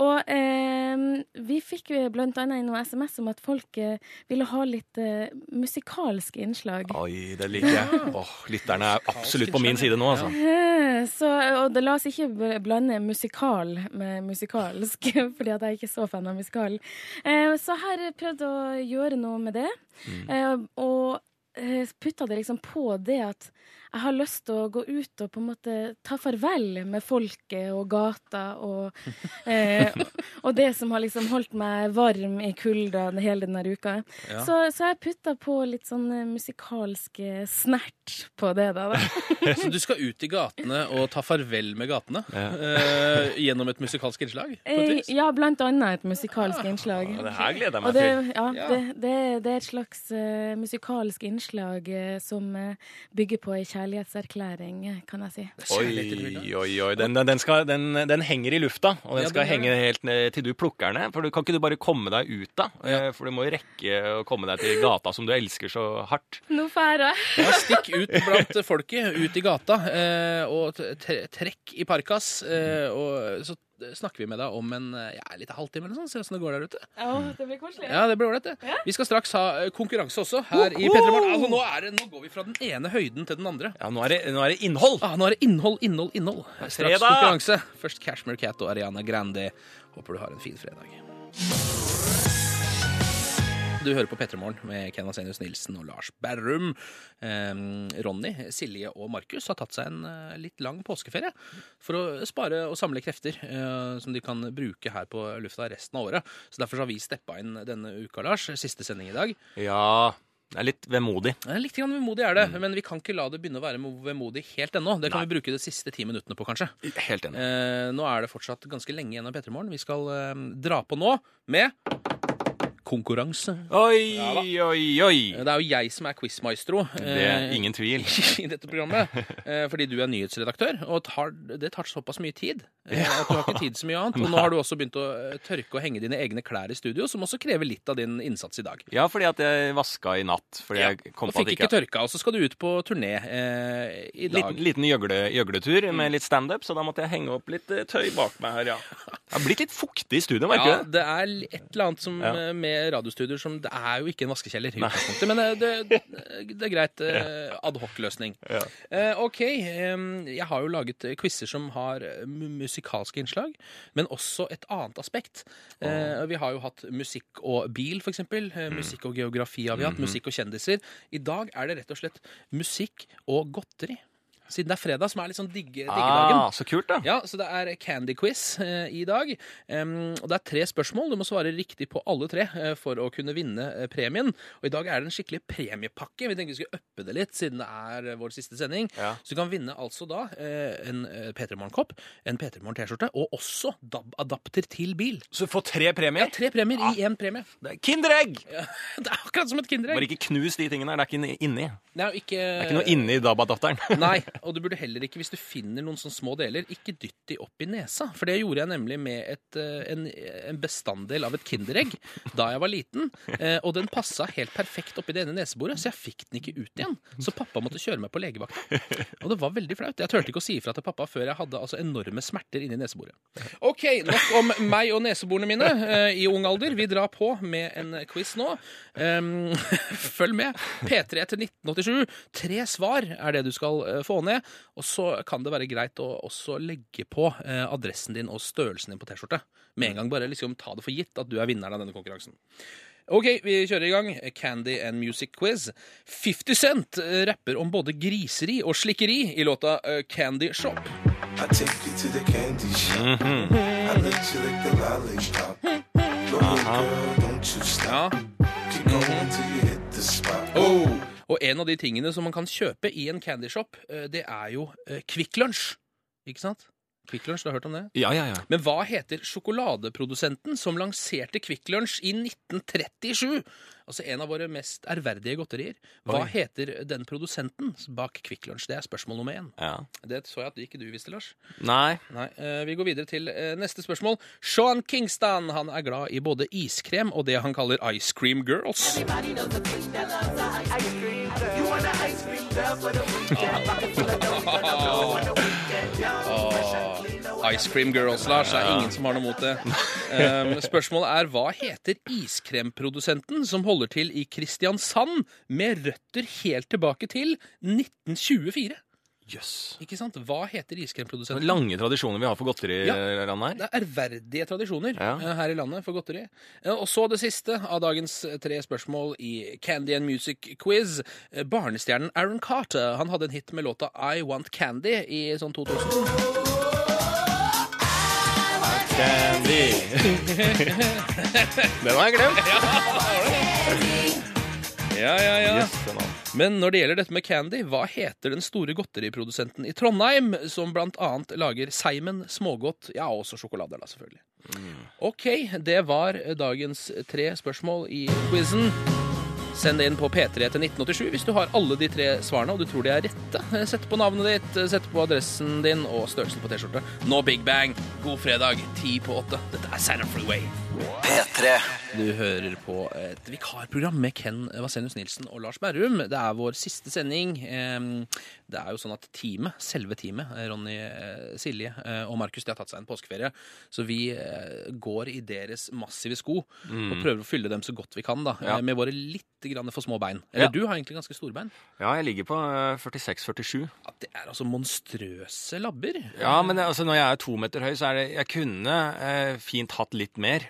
Og eh, vi fikk blant annet inn noe SMS om at folk eh, ville ha litt eh, musikalske innslag. Oi, det liker jeg. Åh, lytterne er absolutt på min side nå, altså. Eh, Så, og det, la oss ikke blande musikal med musikalsk, fordi at jeg er ikke så fan av musikal. Eh, så her har jeg prøvd å gjøre noe med det. Mm. Eh, og eh, putta det liksom på det at jeg har lyst til å gå ut og på en måte ta farvel med folket og gata og, eh, og det som har liksom holdt meg varm i kulda hele denne uka. Ja. Så, så jeg putta på litt sånn eh, musikalsk eh, snert på det, da. da. Så du skal ut i gatene og ta farvel med gatene eh, gjennom et musikalsk innslag? på et Eh, vis? Ja, blant annet et musikalsk innslag. Ja, det her gleder jeg meg det, til. ja, Ja. Det, det, det er et slags uh, musikalsk innslag uh, som uh, bygger på ei kjærlighetserklæring, kan jeg si. Oi, oi, oi. Den, den, skal, den, den henger i lufta, og den Ja, skal den henge helt ned til du plukker den ned. For du kan ikke du bare komme deg ut da? Eh, For du må jo rekke å komme deg til gata som du elsker så hardt. Nå drar jeg. Ja, stikk ut blant folket, ut i gata, eh, og trekk i parkas. Eh, og så snakker vi med deg om en eh, ja, litt halvtime eller sånn, se åssen det går der ute. Ja, det blir koselig. Ja, det blir ålreit, det. Vi skal straks ha eh, konkurranse også her i P3 Morgen. Altså, nå, det, nå går vi fra den ene høyden til den andre. Ja, nå er det, nå er det innhold! Ah, nå er det innhold, innhold, innhold. Straks konkurranse. Først Cashmere Cat og Ariana Grande. Håper du har en fin fredag. Du hører på P3 Morgen med Ken Vasenius Nilsen og Lars Berrum. Eh, Ronny, Silje og Markus har tatt seg en eh, litt lang påskeferie for å spare og samle krefter eh, som de kan bruke her på lufta resten av året. Så Derfor har vi steppa inn denne uka, Lars. Siste sending i dag. Ja, det er litt vemodig. Litt grann vemodig er det, men vi kan ikke la det begynne å være vemodig helt ennå. Det kan Nei. vi bruke de siste ti minuttene på, kanskje. Helt enig. Eh, nå er det fortsatt ganske lenge igjen av P3 Morgen. Vi skal eh, dra på nå med konkurranse. Oi, Ja oi, oi! Det er jo jeg som er quizmaestro Det er eh, ingen tvil. i dette programmet. Eh, fordi du er nyhetsredaktør, og tar, det tar såpass mye tid eh, at du har ikke tid så mye annet. Og nå har du også begynt å eh, tørke og henge dine egne klær i studio, som også krever litt av din innsats i dag. Ja, fordi at jeg vaska i natt. Fordi Ja, jeg kom på fikk at ikke ikke tørka, og så skal du ut på turné eh, i dag. Liten, liten gjøgle, gjøgletur med litt standup, så da måtte jeg henge opp litt eh, tøy bak meg her, ja. Det har blitt litt fuktig i studio, merker du? Ja, det er et eller annet som, Ja. eh, med radiostudioer som Det er jo ikke en vaskekjeller men eh, det, det, det er greit. eh, Adhoc-løsning. Ja. Eh, OK. Jeg har jo laget eh, quizer som har musikalske innslag, men også et annet aspekt. Eh, Vi har jo hatt musikk og bil, f.eks. Mm. Musikk og geografi har vi hatt. Musikk og kjendiser. I dag er det rett og slett musikk og godteri. Siden det er fredag, som er litt sånn digge, diggedagen. Ah, så kult, da. Ja, så det er Candy Quiz eh, i dag. Um, og det er tre spørsmål. Du må svare riktig på alle tre eh, for å kunne vinne eh, premien. Og i dag er det en skikkelig premiepakke. Vi tenkte vi skulle uppe det litt, siden det er eh, vår siste sending. Ja. Så du kan vinne altså da eh, en eh, P3 Morgen-kopp, en P3 Morgen-T-skjorte og også DAB-adapter til bil. Så du får tre premier? Ja, tre premier i én premie. Det er Kinderegg! Det er akkurat som et Kinderegg. Bare ikke knus de tingene her. Det er ikke inni- inni. Det er ikke, Det er ikke noe inni DAB-adapteren. Nei, og du burde heller ikke, hvis du finner noen sånne små deler, ikke dytt de opp i nesa. For det gjorde jeg nemlig med et, eh, en, en bestanddel av et Kinderegg da jeg var liten. eh, Og den passa helt perfekt oppi det ene neseboret, så jeg fikk den ikke ut igjen. Så pappa måtte kjøre meg på legevakta. Og det var veldig flaut. Jeg turte ikke å si ifra til pappa før jeg hadde altså enorme smerter inni neseboret. OK, nok om meg og neseborene mine eh, i ung alder. Vi drar på med en quiz nå. Um, følg med. P3 til 1987. Tre svar er det du skal få ned. Og så kan det være greit å også legge på eh, adressen din og størrelsen din på T-skjorte. Med en gang bare liksom ta det for gitt at du er vinneren av denne konkurransen. OK, vi kjører i gang. Candy and Music Quiz. 50 Cent eh, rapper om både griseri og slikkeri i låta eh, Candy Shop. I take you to the candy shop. I let you lick the lollipop. Go girl, don't you stop. Ja. Keep going till you hit the spot. Oh. Og en av de tingene som man kan kjøpe i en candyshop, eh, det er jo eh, Kvikk Lunsj. Ikke sant? Kvikk Lunsj, du har hørt om det? Ja, ja, ja. Men hva heter sjokoladeprodusenten som lanserte Kvikk Lunsj i 1937? Altså en av våre mest ærverdige godterier. Hva Oi. heter den produsenten bak Kvikk Lunsj? Det er spørsmål nummer én. ja. Det så jeg at ikke du visste, Lars. Nei. Nei, eh, Vi går videre til eh, neste spørsmål. Sean Kingston han er glad i både iskrem og det han kaller Ice Cream Girls. Åh, Ice Cream Girls, Lars, Det er ingen som har noe mot det. Um, spørsmålet er hva heter iskremprodusenten som holder til i Kristiansand med røtter helt tilbake til 1924? Jøss. Ikke sant? Hva heter iskremprodusenten? Lange tradisjoner vi har for godteri Ja. i landet her. Det er ærverdige tradisjoner Ja. eh, her i landet for godteri. Eh, Og så det siste av dagens eh, tre spørsmål i Candy and Music Quiz. Eh, Barnestjernen Aaron Carter han hadde en hit med låta I Want Candy i sånn 2000. Candy. Den har jeg glemt. Ja, ja, ja. Yes, den har- Men når det gjelder dette med candy, hva heter den store godteriprodusenten i Trondheim, som blant annet lager Seimen, smågodt, ja, også sjokolader, da, selvfølgelig. OK, det var dagens tre spørsmål i quizen. Send det inn på P3 til 1987 hvis du har alle de tre svarene og du tror de er rette. Sett på navnet ditt, sett på adressen din og størrelsen på T-skjorte. Nå Big Bang. God fredag, ti på åtte. Dette er Saturn Freeway. P3 Du hører på et vikarprogram med Ken Vasenius Nilsen og Lars Berrum. Det er vår siste sending. Det er jo sånn at teamet, selve teamet, Ronny, eh, Silje eh, og Markus, de har tatt seg en påskeferie. Så vi eh, går i deres massive sko og prøver å fylle dem så godt vi kan, da. Ja. Med våre litt grann for små bein. Eller Ja. du har egentlig ganske store bein. Ja, jeg ligger på eh, 46-47. Ja, det er altså monstrøse labber. Ja, men altså, når jeg er to meter høy, så er det Jeg kunne eh, fint hatt litt mer.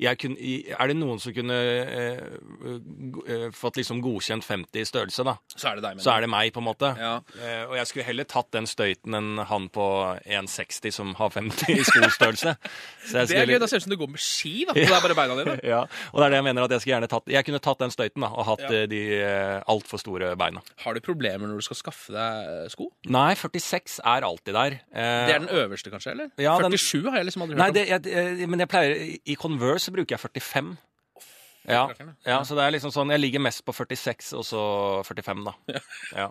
Jeg kunne, er det noen som kunne eh, eh, fått liksom godkjent 50 i størrelse, da, Så er det deg, men så er det meg, på en måte. Ja. Eh, og jeg skulle heller tatt den støyten enn han på 1,60 som har 50 i skostørrelse. Det er gøy. Da ser det ut som du går med ski, da. Og det er bare beina dine. Ja, og det er det jeg mener at jeg skulle gjerne tatt Jeg kunne tatt den støyten da, og hatt Ja. eh, de eh, altfor store beina. Har du problemer når du skal skaffe deg sko? Nei, 46 er alltid der. Eh, Det er den øverste, kanskje? eller? Ja, den- 47 har jeg liksom aldri hørt Nei, om. det, jeg, men jeg pleier I Converse så bruker jeg 45. Ja, ja, så det er liksom sånn Jeg ligger mest på 46 og så 45, da. Ja.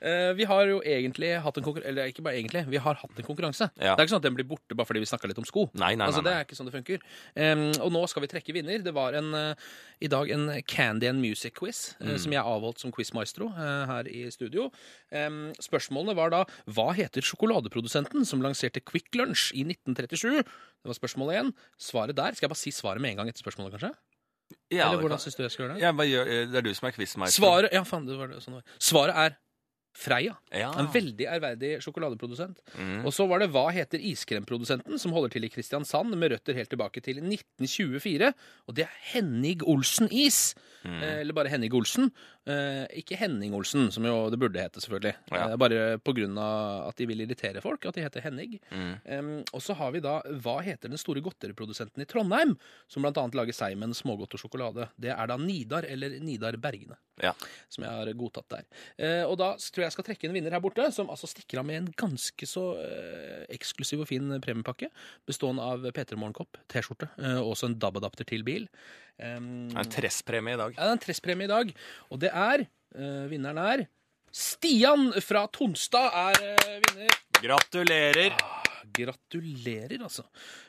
Eh, vi har jo egentlig hatt en konkurranse Eller ikke bare egentlig, vi har hatt en konkurranse. Ja. Det er ikke sånn at den blir borte bare fordi vi snakka litt om sko. Nei, nei, altså, nei, Det er ikke sånn det funker. Um, og nå skal vi trekke vinner. Det var en, uh, i dag en Candy and Music-quiz eh, Mm. som jeg avholdt som quizmaestro her i studio. Um, spørsmålene var da hva heter sjokoladeprodusenten som lanserte Quick Lunch i 1937? Det var spørsmål én. Svaret der Skal jeg bare si svaret med en gang etter spørsmålet, kanskje? Ja, Eller hvordan syns du jeg skal gjøre det? Ja, gjør, det er du som er quizmaestro. Svaret Ja, faen, det var det, sånn var. Svaret er Freia. Ja. En veldig ærverdig sjokoladeprodusent. Mm. Og så var det Hva heter iskremprodusenten, som holder til i Kristiansand, med røtter helt tilbake til 1924. Og det er Henning Olsen Is. Mm. Eh, Eller bare Henning Olsen. Eh, ikke Henning Olsen, som jo det burde hete, selvfølgelig. Ja. Eh, bare på grunn av at de vil irritere folk, at de heter Henning. Mm. Em, og så har vi da Hva heter den store godteriprodusenten i Trondheim, som blant annet lager Seimen, smågodt og sjokolade? Det er da Nidar, eller Nidar Bergene Ja. som jeg har godtatt der. Eh, og da tror jeg jeg skal trekke en vinner her borte, som altså stikker av med en ganske så eh, eksklusiv og fin premiepakke, bestående av P3 Morgenkopp, T-skjorte eh, og også en DAB-adapter til bil. Det er en tresspremie i dag. ja, det er en tresspremie i dag, og det er eh, Vinneren er Stian fra Tonstad er eh, vinner. Gratulerer. Gratulerer, altså.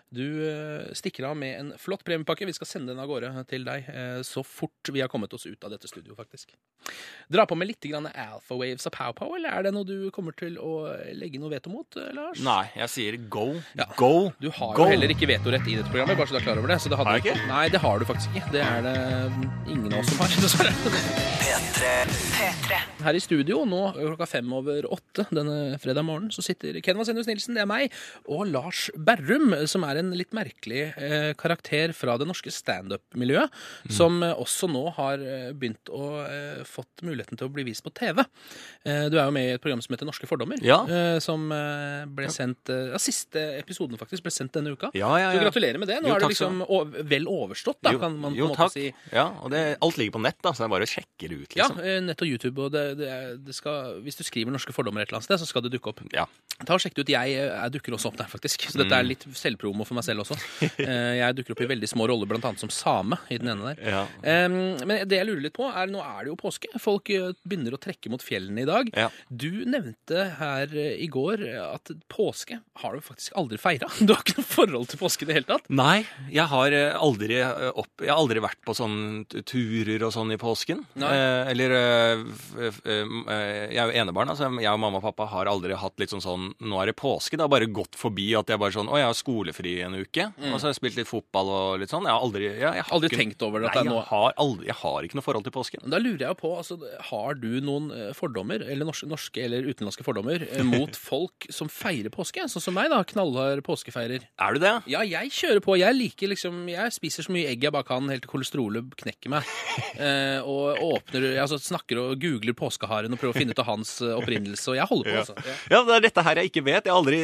Du eh, stikker av med en flott premiepakke. Vi skal sende den av gårde til deg eh, så fort vi har kommet oss ut av dette studioet, faktisk. Dra på med litt Alpha Waves av Pow Pow, eller er det noe du kommer til å legge noe veto mot, eh, Lars? Nei, jeg sier go. Ja. Go. Du har go. jo heller ikke vetorett i dette programmet, bare så du er klar over det. Så det hadde... Har jeg ikke? Nei, det har du faktisk ikke. Det er det ingen av oss som har, dessverre. P3 P3. Her i studio nå klokka fem over åtte denne fredag morgen så sitter Ken Enus Nilsen, det er meg, og Lars Berrum, som er en litt merkelig eh, karakter fra det norske standup-miljøet, Mm. som eh, også nå har eh, begynt å eh, fått muligheten til å bli vist på TV. Eh, du er jo med i et program som heter Norske fordommer, Ja. eh, som ble sendt eh, ja, Siste episoden faktisk ble sendt denne uka. Ja, ja, Så gratulerer med det. Nå Jo, er det liksom så... vel overstått, da, Jo, kan man på en måte takk. si. Ja, og det, alt ligger på nett, da, så det er bare å sjekke det ut, Ja, liksom. eh, nett og YouTube. Og det, det, det skal, hvis du skriver norske fordommer et eller annet sted, så skal det dukke opp. Ja. Ta og Sjekk det ut. Jeg, jeg dukker også opp der, faktisk. Så dette er Mm. litt selvpromo for meg selv også. Eh, Jeg dukker opp i veldig små roller, annet som same i den ene der. Ja. Men det jeg lurer litt på, er nå er det jo påske. Folk eh, begynner å trekke mot fjellene i dag. Ja. Du nevnte her eh, i går at påske har du faktisk aldri feira. Du har ikke noe forhold til påske i det hele tatt. Nei, jeg har aldri opp, Jeg har aldri vært på sånne turer og sånn i påsken. Nei. Eh, eller Jeg er jo enebarn, altså. Jeg og mamma og pappa har aldri hatt litt sånn sånn Nå er det påske. Det har bare gått forbi at jeg bare sånn Å, jeg har skolefri en uke. Og så har jeg spilt litt fotball og litt sånn. Jeg har aldri, jeg, jeg har Aldri ikke- tenkt over det? Nei, jeg har, aldri, jeg har ikke noe forhold til påsken. Da lurer jeg på, altså, Har du noen eh, fordommer, eller norske, norske eller utenlandske fordommer, eh, mot folk som feirer påske? Sånn som meg, da. Knallhard påskefeirer. Er du det? Ja, jeg kjører på. Jeg liker liksom Jeg spiser så mye egg jeg bare kan, helt til kolesterolet knekker meg. Eh, og åpner altså, Snakker og googler påskeharen og prøver å finne ut av hans eh, opprinnelse. Og jeg holder på, altså. Ja. Ja, det er dette her jeg ikke vet. Jeg, aldri,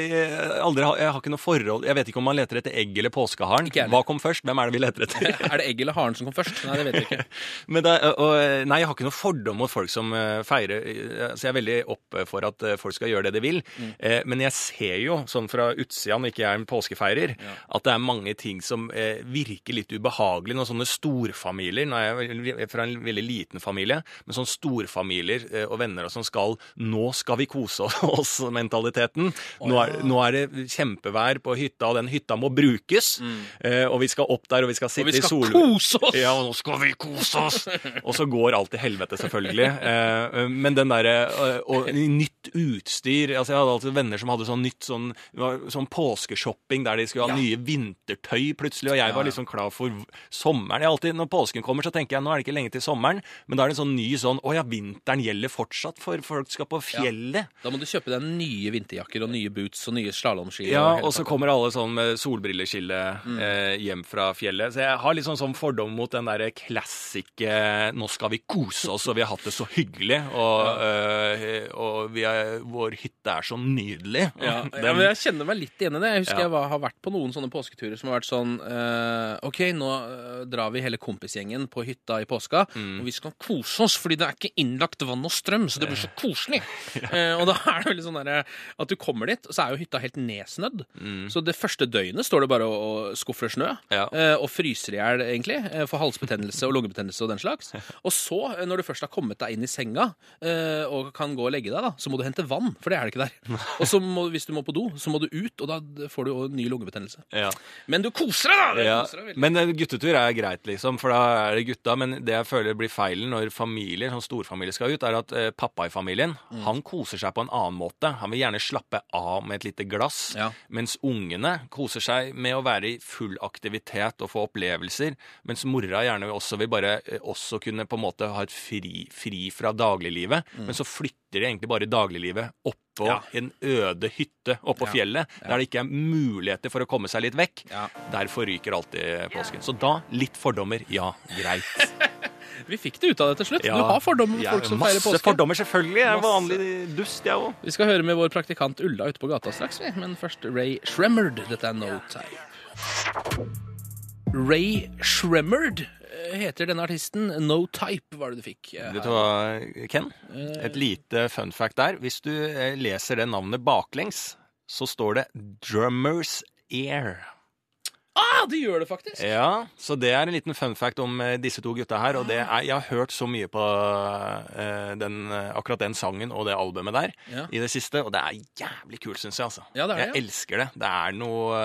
aldri, jeg har ikke noe forhold Jeg vet ikke om man leter etter egg eller påskeharen. Hva kom først? Hvem er det vi leter etter? Er det egg eller haren som kom først? Nei, det vet jeg ikke. Men det, og, nei, jeg har ikke noen fordom mot folk som eh, feirer eh, Så jeg er veldig oppe for at eh, folk skal gjøre det de vil. Mm. Eh, men jeg ser jo, sånn fra utsida når ikke jeg er en påskefeirer, at det er mange ting som eh, virker litt ubehagelig når sånne storfamilier Nå er jeg fra en veldig liten familie, men sånne storfamilier eh, og venner og som skal Nå skal vi kose oss-mentaliteten. nå, nå er det kjempevær på hytta, og den hytta må brukes. Eh, og vi skal opp der, og vi skal sitte i sol... Og vi skal kose oss! Ja, og nå skal vi kose oss! Og så går alt til helvete, selvfølgelig. Eh, men den derre eh, Og nytt utstyr altså Jeg hadde alltid venner som hadde sånn nytt sånn, sånn påskeshopping der de skulle ha nye vintertøy plutselig, og jeg var liksom klar for sommeren. Jeg alltid, Når påsken kommer, så tenker jeg nå er det ikke lenge til sommeren, men da er det en sånn ny sånn Å ja, vinteren gjelder fortsatt, for folk skal på fjellet. Da må du kjøpe deg nye vinterjakker og nye boots og nye slalåmski. Ja, og, og så kommer alle sånn med solbrilleskille Mm. eh, hjem fra fjellet. Så jeg har litt sånn, sånn fordom mot den derre klassike 'nå skal vi kose oss, og vi har hatt det så hyggelig', og, eh, og vi er, vår hytte er så nydelig. Ja, ja, men Jeg kjenner meg litt igjen i det. Jeg husker Ja. jeg var, har vært på noen sånne påsketurer som har vært sånn eh, OK, nå eh, drar vi hele kompisgjengen på hytta i påska, Mm. og vi skal kose oss, fordi det er ikke innlagt vann og strøm, så det blir så koselig. Eh, og da er det veldig sånn derre at du kommer dit, og så er jo hytta helt nedsnødd. Så det første døgnet står det bare og, og skuffer snø. Ja. eh, og fryser i hjel, egentlig, eh, for halsbetennelse og lungebetennelse og den slags. Og så, eh, når du først har kommet deg inn i senga og kan gå og legge deg, da, så må du hente vann, for det er det ikke der. Og så må, hvis du må på do, så må du ut, og da får du ny lungebetennelse. ja. Men du koser deg, da! Koser deg men guttetur er greit, liksom, for da er det gutta. Men det jeg føler blir feilen når familier, sånn storfamilie skal ut, er at pappa i familien, Mm. han koser seg på en annen måte. Han vil gjerne slappe av med et lite glass, Ja. mens ungene koser seg med å være i full aktivitet og få opplevelser, mens mora gjerne også vil bare eh, også kunne på en måte ha et fri, fri fra dagliglivet, men så flytter de egentlig bare dagliglivet oppå Mm. Ja. en øde hytte oppå Ja. fjellet, der det ikke er muligheter for å komme seg litt vekk. Ja. Derfor ryker alltid påsken. Så da litt fordommer. Ja, greit. Vi fikk det ut av det til slutt. Ja, Du har fordommer mot folk som feirer Masse påske. fordommer, selvfølgelig. Jeg er vanlig dust, jeg òg. Vi skal høre med vår praktikant Ulla ute på gata straks, vi. men først Ray Shremmerd. Dette er No Type. Ray Shremmerd eh, heter denne artisten. No Type var det du fikk. eh, Vet du hva, Ken? Et lite fun fact der. Hvis du eh, leser det navnet baklengs, så står det Drummers Ear. Ah, det gjør det faktisk! Ja, så det er en liten fun fact om eh, disse to gutta her. Og det er, jeg har hørt så mye på eh, den, eh, akkurat den sangen og det albumet der Ja. i det siste, og det er jævlig kult, syns jeg. altså. Ja, det er det, jeg ja. elsker det. Det er noe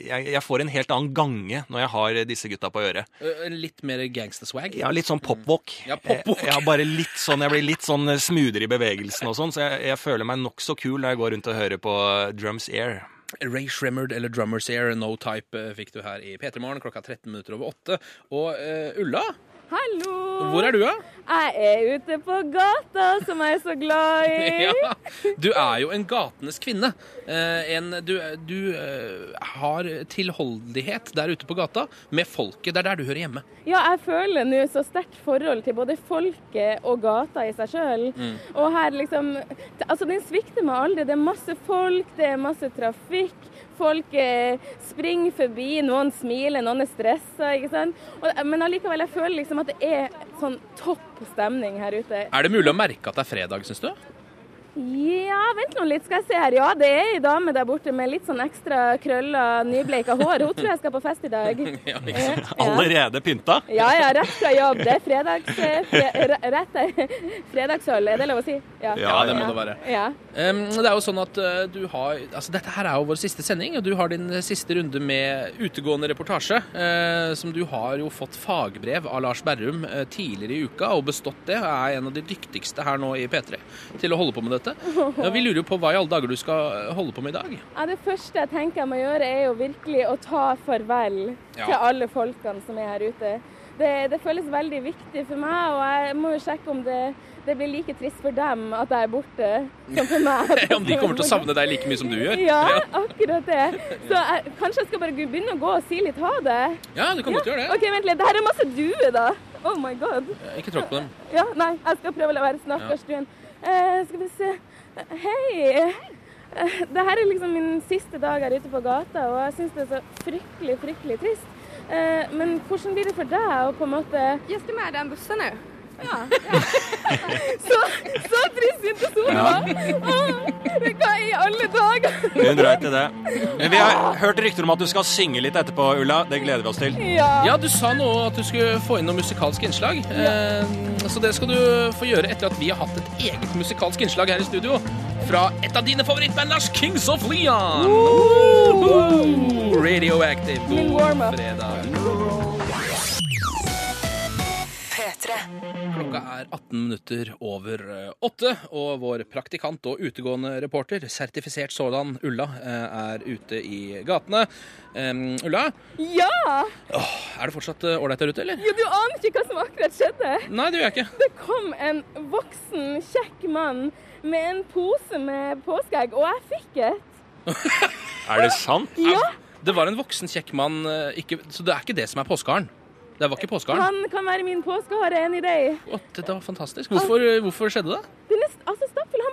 jeg, jeg får en helt annen gange når jeg har disse gutta på øret. Litt mer gangsterswag. Ja, litt sånn popwalk. Ja, popwalk. Jeg, jeg, bare litt sånn, jeg blir litt sånn smoothere i bevegelsen og sånn, så jeg, jeg føler meg nokså kul når jeg går rundt og hører på Drums Air. Ray Shremmerd eller Drummers Air, No Type, eh, fikk du her i P3 Morgen klokka 13 minutter over 8. Og uh, Ulla, Hallo! hvor er du, da? Jeg er ute på gata, som jeg er så glad i. Ja, du er jo en gatenes kvinne. Eh, en, du du eh, har tilholdighet der ute på gata med folket. Det er der du hører hjemme. Ja, jeg føler nå så sterkt forhold til både folket og gata i seg sjøl. Og her liksom Altså, den svikter meg aldri. Det er masse folk, det er masse trafikk. Folk eh, springer forbi, noen smiler, noen er stressa. Men allikevel, jeg føler liksom at det er sånn topp stemning her ute. Er det mulig å merke at det er fredag, syns du? Ja, vent nå litt, skal jeg se her. Ja, det er ei dame der borte med litt sånn ekstra krølla, nybleika hår. Hun tror jeg skal på fest i dag. Ja, ikke sant? Allerede pynta? Ja, ja, rett fra jobb. Det er fredags, fre, rett. Fredagsøl, er det lov å si? Ja, det må det være. Ja. Um, det er jo sånn at eh, du har altså Dette her er jo vår siste sending, og du har din siste runde med utegående reportasje. uh, som du har jo fått fagbrev av Lars Berrum eh, tidligere i uka, og bestått det. Er en av de dyktigste her nå i P3 til å holde på med dette. Ja, vi lurer jo på hva i alle dager du skal holde på med i dag. Ja, det første jeg tenker jeg må gjøre, er jo virkelig å ta farvel Ja. til alle folkene som er her ute. Det, det føles veldig viktig for meg, og jeg må jo sjekke om det, det blir like trist for dem at jeg er borte, som for meg. Om de kommer til å savne deg like mye som du gjør. Ja, akkurat det. Så jeg, kanskje jeg skal bare begynne å gå og si litt ha det. Ja, du kan godt gjøre det. OK, vent litt. Det her er masse duer, da. Oh my god. Ikke tråkk på dem. Ja, nei, jeg skal prøve å la være snakkars duen. Eh, skal vi se. Hei. Uh, Det her er liksom min siste dag her ute på gata, og jeg syns det er så fryktelig, fryktelig trist. Uh, men hvordan blir det for deg å på en måte Jag ska med den bussen nu. Så, så trist inte sola! Hva i alle dager? Hun dreit i det. Vi har hørt rykter om at du skal synge litt etterpå, Ulla. Det gleder vi oss til. Ja. Ja, du sa nå at du skulle få inn noe musikalsk innslag. Ja. så det skal du få gjøre etter at vi har hatt et eget musikalsk innslag her i studio. Fra et av dine favorittband, Lars Kings of Leon. Woohoo! Radioactive. God fredag. P3. Klokka er 18 minutter over eh, åtte, og vår praktikant og utegående reporter, sertifisert sådan, Ulla, eh, er ute i gatene. Um, Ulla, ja! Åh, er det fortsatt ålreit der ute, eller? Jo, du aner ikke hva som akkurat skjedde. Nei, det gjør jeg ikke. Det kom en voksen, kjekk mann med en pose med påskeegg, og jeg fikk et. Er det sant? Ja, Det var en voksen, kjekk mann, ikke, så det er ikke det som er påskeharen? Det var ikke påskeharen? han kan være min påskehare any day. Å, det var fantastisk. Hvorfor, eh, hvorfor skjedde det? Det er nest, altså,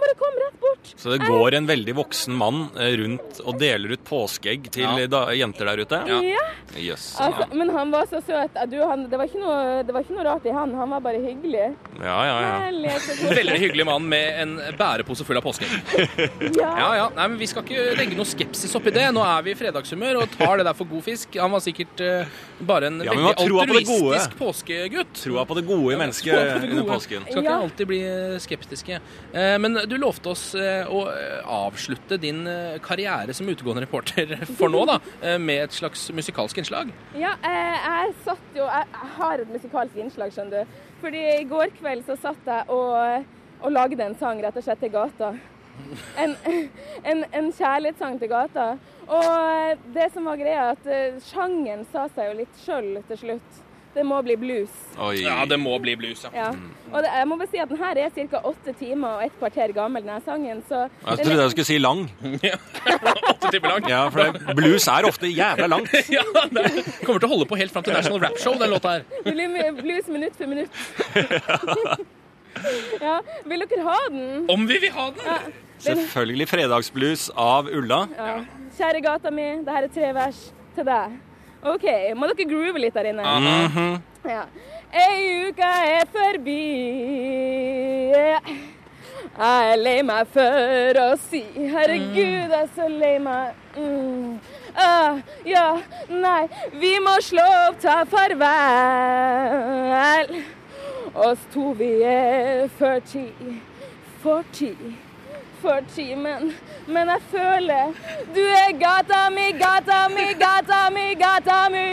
bare kom rett bort. Så det går en veldig voksen mann eh, rundt og deler ut påskeegg til Ja. da, jenter der ute? Ja. Ja. Yes. Altså, men han var så søt. Du, han, det, var ikke noe, det var ikke noe rart i han. Han var bare hyggelig. Ja, ja, ja. Koselig. veldig hyggelig mann med en bærepose full av påskeegg. Ja. Ja, ja. Nei, men vi skal ikke legge noe skepsis oppi det. Nå er vi i fredagshumør og tar det der for god fisk. Han var sikkert uh, bare en Ja, veldig altruistisk påskegutt. Troa på det gode i mennesket under påsken. Skal ikke Ja. alltid bli eh, skeptiske. Uh, Men du lovte oss eh, å eh, avslutte din eh, karriere som utegående reporter for nå, da, med et slags musikalsk innslag. Ja, jeg satt jo Jeg, har et musikalsk innslag, skjønner du. Fordi i går kveld så satt jeg og, og lagde en sang rett og slett til gata. En, en, en kjærlighetssang til gata. Og det som var greia, at sjangen sa seg jo litt sjøl til slutt. Det må bli blues. Oi. Ja, det må bli blues, ja. Ja. Og det, jeg må bare si at den her er ca. åtte timer og et kvarter gammel, denne sangen. Så Jeg trodde jeg skulle si lang. Åtte timer lang. Ja, for det, blues er ofte jævla langt. Ja, det kommer til å holde på helt fram til National Rap Show, den låta her. det blir blues minutt for minutt. ja. Vil dere ha den? Om vi vil ha den! Ja. Selvfølgelig fredagsblues av Ulla. ja. Kjære gata mi, det her er tre vers til deg. OK, må dere groove litt der inne? Mhm. Ja. Ei uke er forbi. Jeg er lei meg for å si Herregud, jeg er så lei meg. Mm. Ah, ja, nei, vi må slå opp, ta farvel. Oss to, vi er for tid, for timen. Men, jeg føler du er gata mi, gata mi, gata mi, gata mi.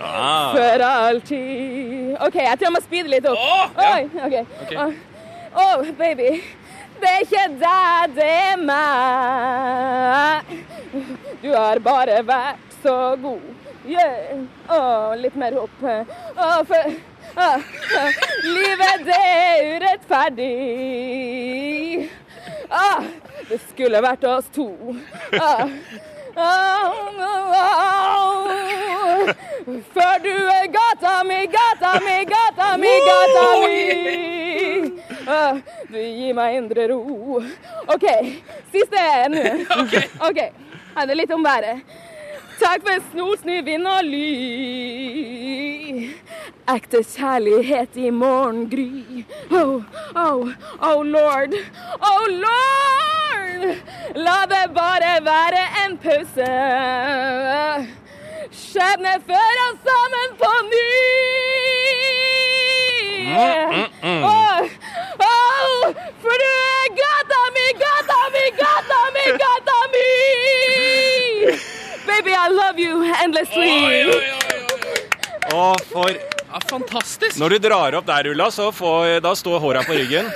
Ah. For alltid. OK, jeg tror jeg må speede litt opp. Å, ja. OK. okay. Oh, oh, baby. Det er ikke deg, det er meg. Du har bare vært så god. Yeah. Oh, litt mer opp. Oh, for Livet, det er urettferdig. Ah, det skulle vært oss to. Ah. Ah, ah, ah. Før du er gata mi, gata mi, gata mi, gata mi. Ah, du gir meg indre ro. OK, siste nå. OK. Det handler litt om været. Takk for snorsny vind og ly. Ekte kjærlighet i morgengry. Oh, oh, oh lord, oh lord. La det bare være en pause. Skjebne fører oss sammen på ny. Oh, oh, for du er gata mi, gata mi, gata mi, gata mi! Baby, I love you endlessly. Oi, oi, oi, oi. Og for Ja, fantastisk. Når du drar opp der, Ulla, så får, da står håra på ryggen.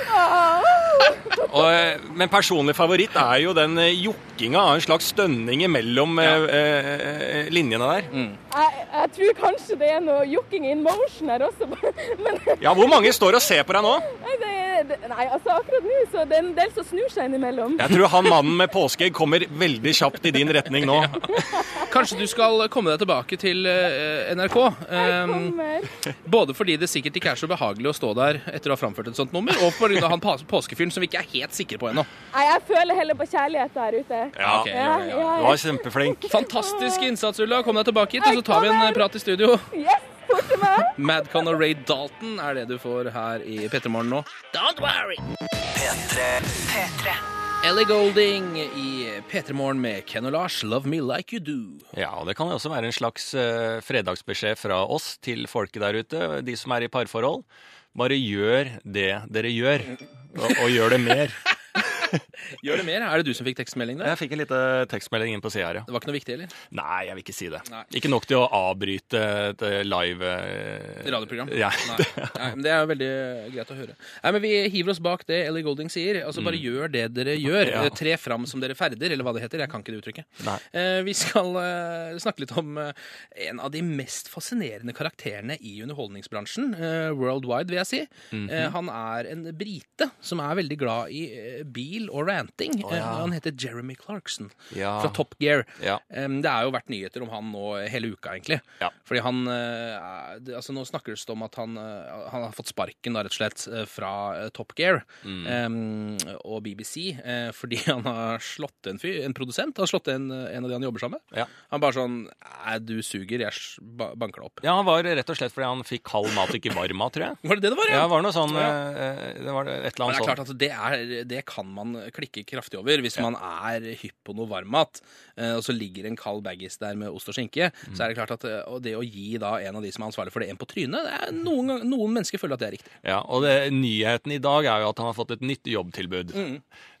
Og, eh, men personlig favoritt er jo den eh, jokkinga av en slags stønning mellom eh, linjene der. Jeg, jeg tror kanskje det er noe jokking in motion her også. Men Ja, Hvor mange står og ser på deg nå? nei, det, det, nei, altså akkurat nå så det er en del som snur seg innimellom. Jeg tror han mannen med påskeegg kommer veldig kjapt i din retning nå. Kanskje du skal komme deg tilbake til eh, NRK. Jeg Um, både fordi det sikkert ikke er så behagelig å stå der etter å ha framført et sånt nummer, og pga. han pas- påskefyren som vi ikke er helt sikre på ennå. Nei, jeg føler heller på kjærlighet der ute. Ja, okay, Ja, ja, Du var kjempeflink. Fantastisk innsats, Ulla. Kom deg tilbake hit, og så tar vi en prat i studio. Yes, meg! Madcon og Ray Dalton er det du får her i P3 Morgen nå. Don't worry! P3. P3. Ellie Golding i P3 Morgen med Ken og Lars, Love Me Like You Do. Ja, og det kan jo også være en slags uh, fredagsbeskjed fra oss til folket der ute, de som er i parforhold. Bare gjør det dere gjør, og, og gjør det mer. Gjør det mer. Er det du som fikk tekstmelding der? Jeg fikk en liten tekstmelding inn på sida her, ja. Det var ikke noe viktig, eller? Nei, jeg vil ikke si det. Nei. Ikke nok til å avbryte et eh, live eh, Radioprogram? Ja. Nei. Nei, men Det er jo veldig greit å høre. Nei, men Vi hiver oss bak det Ellie Golding sier. Altså Bare gjør det dere gjør. Mm. Ja. Eh, Tre fram som dere ferder, eller hva det heter. Jeg kan ikke det uttrykket. Eh, vi skal eh, snakke litt om eh, en av de mest fascinerende karakterene i underholdningsbransjen. eh, worldwide, vil jeg si. Mm -hmm. han er en brite som er veldig glad i eh, bil og ranting. Oh, ja. Eh, han heter Jeremy Clarkson Ja. fra Top Gear. Ja. Det har jo vært nyheter om han nå hele uka, egentlig. Fordi han eh, det, altså Nå snakkes det om at han, eh, han har fått sparken da, rett og slett fra Top Gear Mm. og BBC fordi han har slått en fyr, en produsent. Har slått en, en av de han jobber sammen med. Han bare sånn du suger. Jeg banker deg opp. ja, han var rett og slett fordi han fikk kald mat ikke varm mat, tror jeg. Var det det det var, Ja, ja? det var noe sånn Det var et eller Men det er klart at det, er, det kan man klikke kraftig over hvis man er hypp på noe varmmat, eh, og så ligger en kald baggis der med ost og skinke. Så er det klart at eh, og det å gi da en av de som er ansvarlig for det, en på trynet det er noen, noen mennesker føler at det er riktig. Ja, og det, nyheten i dag er jo at han har fått et nytt jobbtilbud. Mm.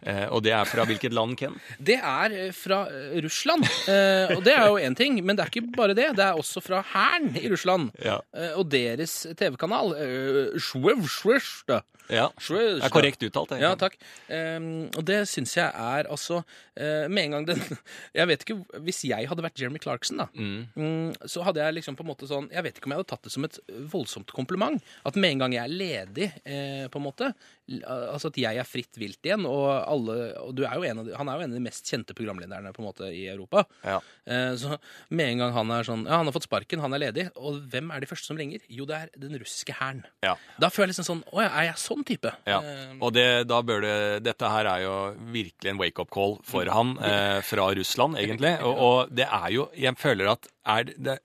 Eh, og det er fra hvilket land, Ken? Det er eh, fra Russland, eh, og det er jo én ting. Men det er ikke bare det. Det er også fra hæren i Russland. Ja. eh, Og deres TV-kanal. eh, Shwevshweshta. Ja, det er korrekt uttalt. Egentlig. Ja, takk. Um, og det syns jeg er altså eh, Med en gang den Jeg vet ikke Hvis jeg hadde vært Jeremy Clarkson, da, Mm. mm, så hadde jeg liksom på en måte sånn Jeg vet ikke om jeg hadde tatt det som et voldsomt kompliment. At med en gang jeg er ledig, eh, på en måte Altså at jeg er fritt vilt igjen, og alle Og du er jo en av de, han er jo en av de mest kjente programlederne på en måte i Europa. Ja. Eh, så med en gang han er sånn Ja, han har fått sparken, han er ledig. Og hvem er de første som ringer? Jo, det er den russiske hæren. Ja. Da føler jeg liksom sånn Å ja, er jeg sånn type? Ja, Eh, og det, da bør det, dette her er jo virkelig en wake-up call for han eh, fra Russland, egentlig. Og, og det er jo Jeg føler at er det, det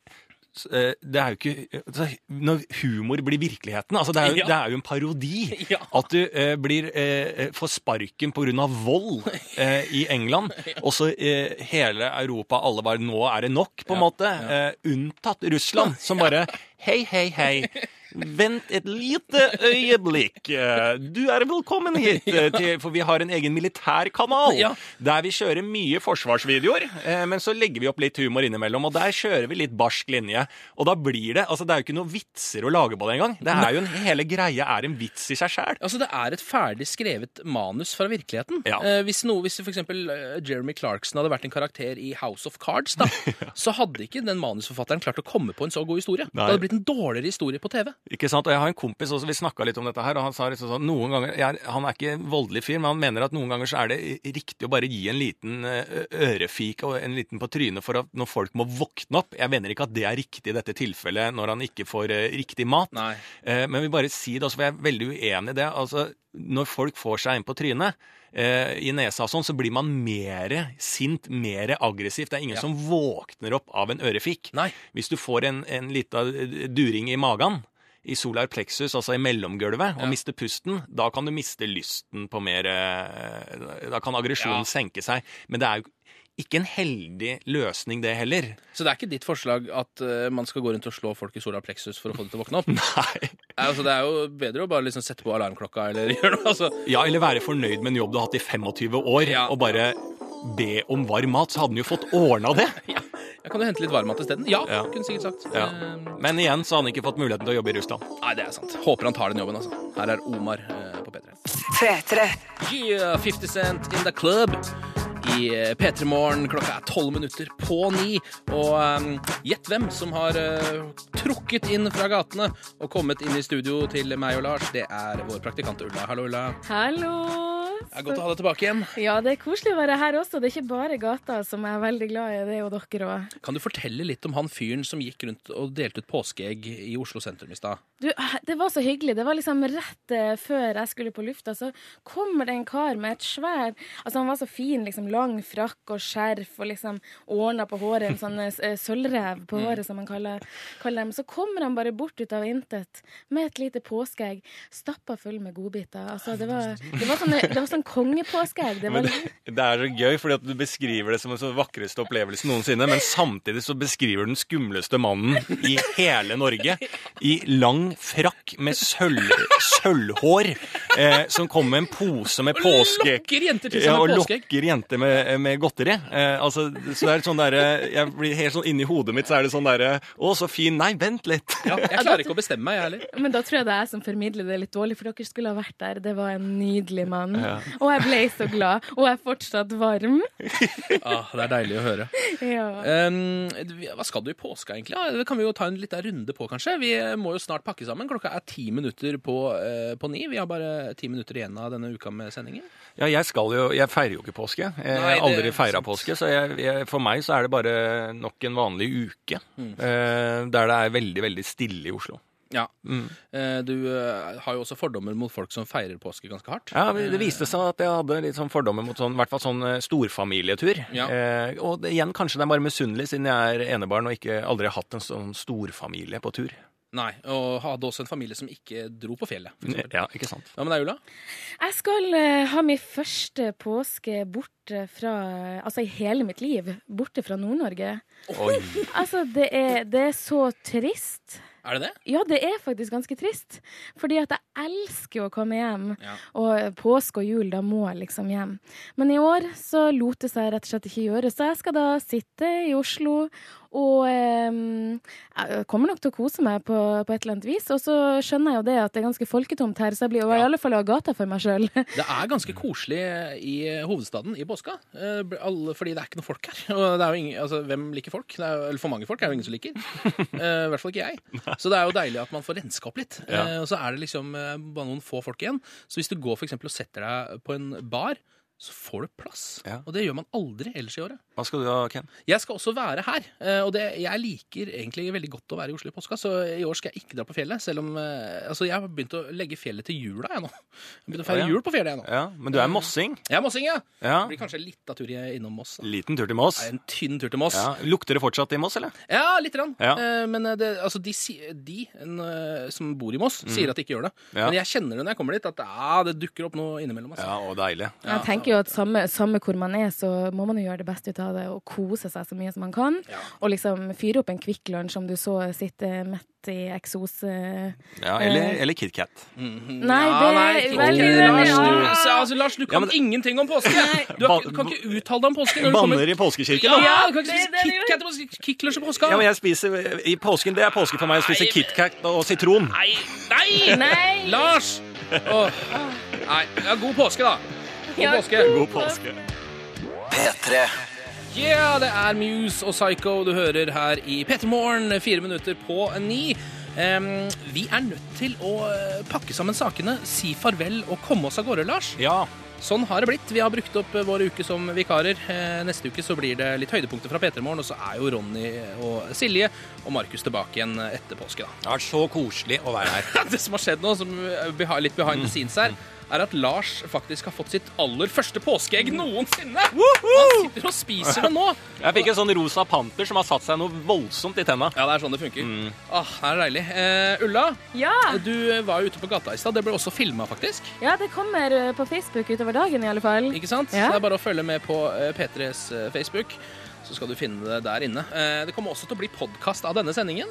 det er jo ikke altså, Når humor blir virkeligheten altså det, er jo, Ja. det er jo en parodi. Ja. At du eh, blir eh, får sparken pga. vold eh, i England. Og så eh, hele Europa, alle bare Nå er det nok, på en måte. Eh, unntatt Russland, som bare Hei, hei, hei. Vent et lite øyeblikk. Du er velkommen hit, til, for vi har en egen militærkanal. Ja. Der vi kjører mye forsvarsvideoer, eh, men så legger vi opp litt humor innimellom. Og der kjører vi litt barsk linje. Og da blir det Altså, det er jo ikke noe vitser å lage på det engang. Det er jo en, hele greia er en vits i seg sjæl. Altså, Det er et ferdig skrevet manus fra virkeligheten. Ja. Eh, hvis noe, hvis for eksempel eh, Jeremy Clarkson hadde vært en karakter i House of Cards, da, så hadde ikke den manusforfatteren klart å komme på en så god historie. Nei. Det hadde blitt en dårligere historie på TV. Ikke sant? Og jeg har en kompis også, vi snakka litt om dette her, og han sa liksom sånn noen ganger, jeg, Han er ikke en voldelig fyr, men han mener at noen ganger så er det riktig å bare gi en liten eh, ørefik og en liten på trynet for at når folk må våkne opp. Jeg mener ikke at det er riktig i dette tilfellet når han ikke får eh, riktig mat. Nei. Eh, men vi bare si det, også, for jeg er veldig uenig i det. Altså, når folk får seg en på trynet eh, i nesa og sånn, så blir man mer sint, mer aggressiv. Det er ingen Ja. som våkner opp av en ørefik. Nei. Hvis du får en, en lita during i magen, i solar plexus, altså i mellomgulvet, og Ja. mister pusten, da kan du miste lysten på mer eh, Da kan aggresjonen Ja. senke seg. Men det er jo ikke en heldig løsning, det heller. Så det er ikke ditt forslag at uh, man skal gå rundt og slå folk i solar plexus for å få dem til å våkne opp? Nei. Altså, det er jo bedre å bare liksom sette på alarmklokka eller gjøre noe. Altså. Ja, eller være fornøyd med en jobb du har hatt i 25 år, Ja. og bare be om varm mat, så hadde du jo fått ordna det. Ja. Jeg kan jo hente litt varmmat isteden. Ja, Ja. kunne sikkert sagt. Ja. Eh, Men igjen så har han ikke fått muligheten til å jobbe i Russland. nei, det er sant. Håper han tar den jobben, altså. Her er Omar eh, på P3. 3-3. Yeah, 50 Cent in the club. I eh, P3 Morgen klokka er tolv minutter på ni. Og um, gjett hvem som har uh, trukket inn fra gatene og kommet inn i studio til meg og Lars. Det er vår praktikant Ulla. Hallo, Ulla. Hallo! Det er godt å ha deg tilbake igjen. Ja, det er koselig å være her også. Det er ikke bare gata som jeg er veldig glad i, det er jo dere òg. Kan du fortelle litt om han fyren som gikk rundt og delte ut påskeegg i Oslo sentrum i stad? Du, det var så hyggelig. Det var liksom rett eh, før jeg skulle på lufta, så kommer det en kar med et svær Altså, han var så fin, liksom lang frakk og skjerf og liksom ordna på håret, en sånn eh, sølvrev på håret, som man kaller, kaller dem. Så kommer han bare bort ut av intet med et lite påskeegg stappa full med godbiter. Altså, det var, det var sånn, det var sånn kongepåskeegg. Det var det, det er så gøy, fordi at du beskriver det som den så vakreste opplevelsen noensinne, men samtidig så beskriver du den skumleste mannen i hele Norge i lang frakk med sølv, sølvhår, eh, som kommer med en pose med påskeegg. Lokker jenter til Ja, seg og med påskeegg. lokker jenter med, med godteri. Eh, altså, så det er sånn derre Jeg blir helt sånn inni hodet mitt så er det sånn derre Å, så fin. Nei, vent litt. Ja, jeg klarer ikke å bestemme meg, jeg heller. Men da tror jeg det er jeg som formidler det litt dårlig, for dere skulle ha vært der. Det var en nydelig mann. Og jeg ble så glad. Og jeg er fortsatt varm. Ah, det er deilig å høre. Ja. Um, hva skal du i påska, egentlig? Det kan vi jo ta en liten runde på, kanskje. Vi må jo snart pakke sammen. Klokka er ti minutter på, uh, på ni. Vi har bare ti minutter igjen av denne uka med sendingen. Ja, jeg skal jo Jeg feirer jo ikke påske. Jeg har aldri feira påske, så jeg, jeg, for meg så er det bare nok en vanlig uke. eh, der det er veldig, veldig stille i Oslo. Ja. Mm. Du eh, har jo også fordommer mot folk som feirer påske ganske hardt. Ja, men Det viste seg at jeg hadde litt sånn fordommer mot sånn, i hvert fall sånn eh, storfamilietur. Ja. Eh, og det, igjen, kanskje det er bare misunnelig, siden jeg er enebarn og ikke aldri har hatt en sånn storfamilie på tur. Nei, Og hadde også en familie som ikke dro på fjellet. For. Ja, ikke sant? Hva med deg, Ulla? Jeg skal eh, ha min første påske borte fra Altså i hele mitt liv. Borte fra Nord-Norge. Oi. Altså, det er, det er så trist. Er det det? Ja, det er faktisk ganske trist. Fordi at jeg elsker å komme hjem. Ja. Og påske og jul, da må jeg liksom hjem. Men i år så lot det seg rett og slett ikke gjøre, så jeg skal da sitte i Oslo og ehm, jeg kommer nok til å kose meg på, på et eller annet vis. Og så skjønner jeg jo det at det er ganske folketomt her, så jeg blir ja. i alle fall av gata for meg sjøl. Det er ganske koselig i hovedstaden i påska, eh, fordi det er ikke noe folk her. Og det er jo ingen, altså, hvem liker folk? Det er, eller for mange folk er det jo ingen som liker. Eh, I hvert fall ikke jeg. Så det er jo deilig at man får renska opp litt. Ja. Eh, Og så er det liksom bare noen få folk igjen. Så hvis du går for eksempel og setter deg på en bar, så får du plass. Ja. Og det gjør man aldri ellers i året. Hva skal du ha, Ken? Jeg skal også være her, eh, og det, jeg liker egentlig veldig godt å være i Oslo i påska, så i år skal jeg ikke dra på fjellet, selv om eh, Altså, jeg har begynt å legge fjellet til jula, jeg nå. Jeg begynt å feire ja, ja. jul på fjellet, jeg nå. Ja, Men du er mossing? Jeg er mossing, ja. Ja. Det blir kanskje litt av tur innom Moss. Da. Liten tur til Moss? En tynn tur til Moss. Ja. Lukter det fortsatt i Moss, eller? Ja, lite grann. Ja. Eh, Men det, altså, de, de en, som bor i Moss, sier at de ikke gjør det. Mm. Ja. Men jeg kjenner det når jeg kommer dit, at ah, det dukker opp noe innimellom. Altså. Ja, og deilig. Jeg tenker jo at samme, samme hvor man er, så må man jo gjøre det beste ut av det og kose seg så mye som man kan. Og liksom fyre opp en Kvikk Lunsj om du så sitter mett i eksos... eh, Ja, eller, eller KitKat. Nei, Ja, det nei, er veldig Lars, du, Ja. altså, Lars, du kan men- ingenting om påske! Du har, kan ikke uttale deg om påske. Banner i påskekirken, Ja, du kan ikke det- spise KitKat og Kicklunsj i påska. Ja, men jeg spiser I påsken, det er påske for meg å spise KitKat og sitron. Nei, nei! Nei! Lars! Oh. Nei, ja, god påske, da. God Ja, påske. God påske. P3. Yeah, det er Muse og Psycho du hører her i P3 Morgen, fire minutter på ni. Um, vi er nødt til å eh, pakke sammen sakene, si farvel og komme oss av gårde, Lars. Ja. Sånn har det blitt. Vi har brukt opp vår uke som vikarer. Eh, Neste uke så blir det litt høydepunkter fra P3 Morgen, og så er jo Ronny og Silje og Markus tilbake igjen etter påske, da. Det har vært så koselig å være her. Det som har skjedd nå, som beha- litt behind the scenes her, er at Lars faktisk har fått sitt aller første påskeegg noensinne! Han sitter og spiser det nå. Jeg fikk en sånn rosa panter som har satt seg noe voldsomt i tenna. Ja, det er sånn det funker. Ah, det er det deilig. Uh, Ulla, Ja. du var jo ute på gata i stad. Det ble også filma, faktisk. ja, det kommer eh, på Facebook utover dagen i alle fall. Ikke sant? Ja. Det er bare å følge med på eh, P3s eh, Facebook. Så skal du finne det der inne. Eh, Det kommer også til å bli podkast av denne sendingen.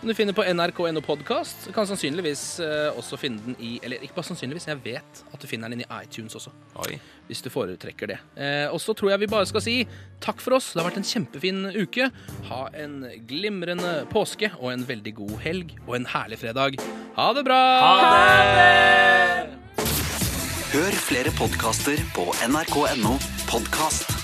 Som du finner på nrk.no podkast. Du kan sannsynligvis eh, også finne den i Eller ikke bare sannsynligvis, jeg vet at du finner den i iTunes også. Oi. Hvis du foretrekker det. Eh, og så tror jeg vi bare skal si takk for oss. Det har vært en kjempefin uke. Ha en glimrende påske og en veldig god helg og en herlig fredag. Ha det bra! Ha det! Hør flere podkaster på nrk.no podkast.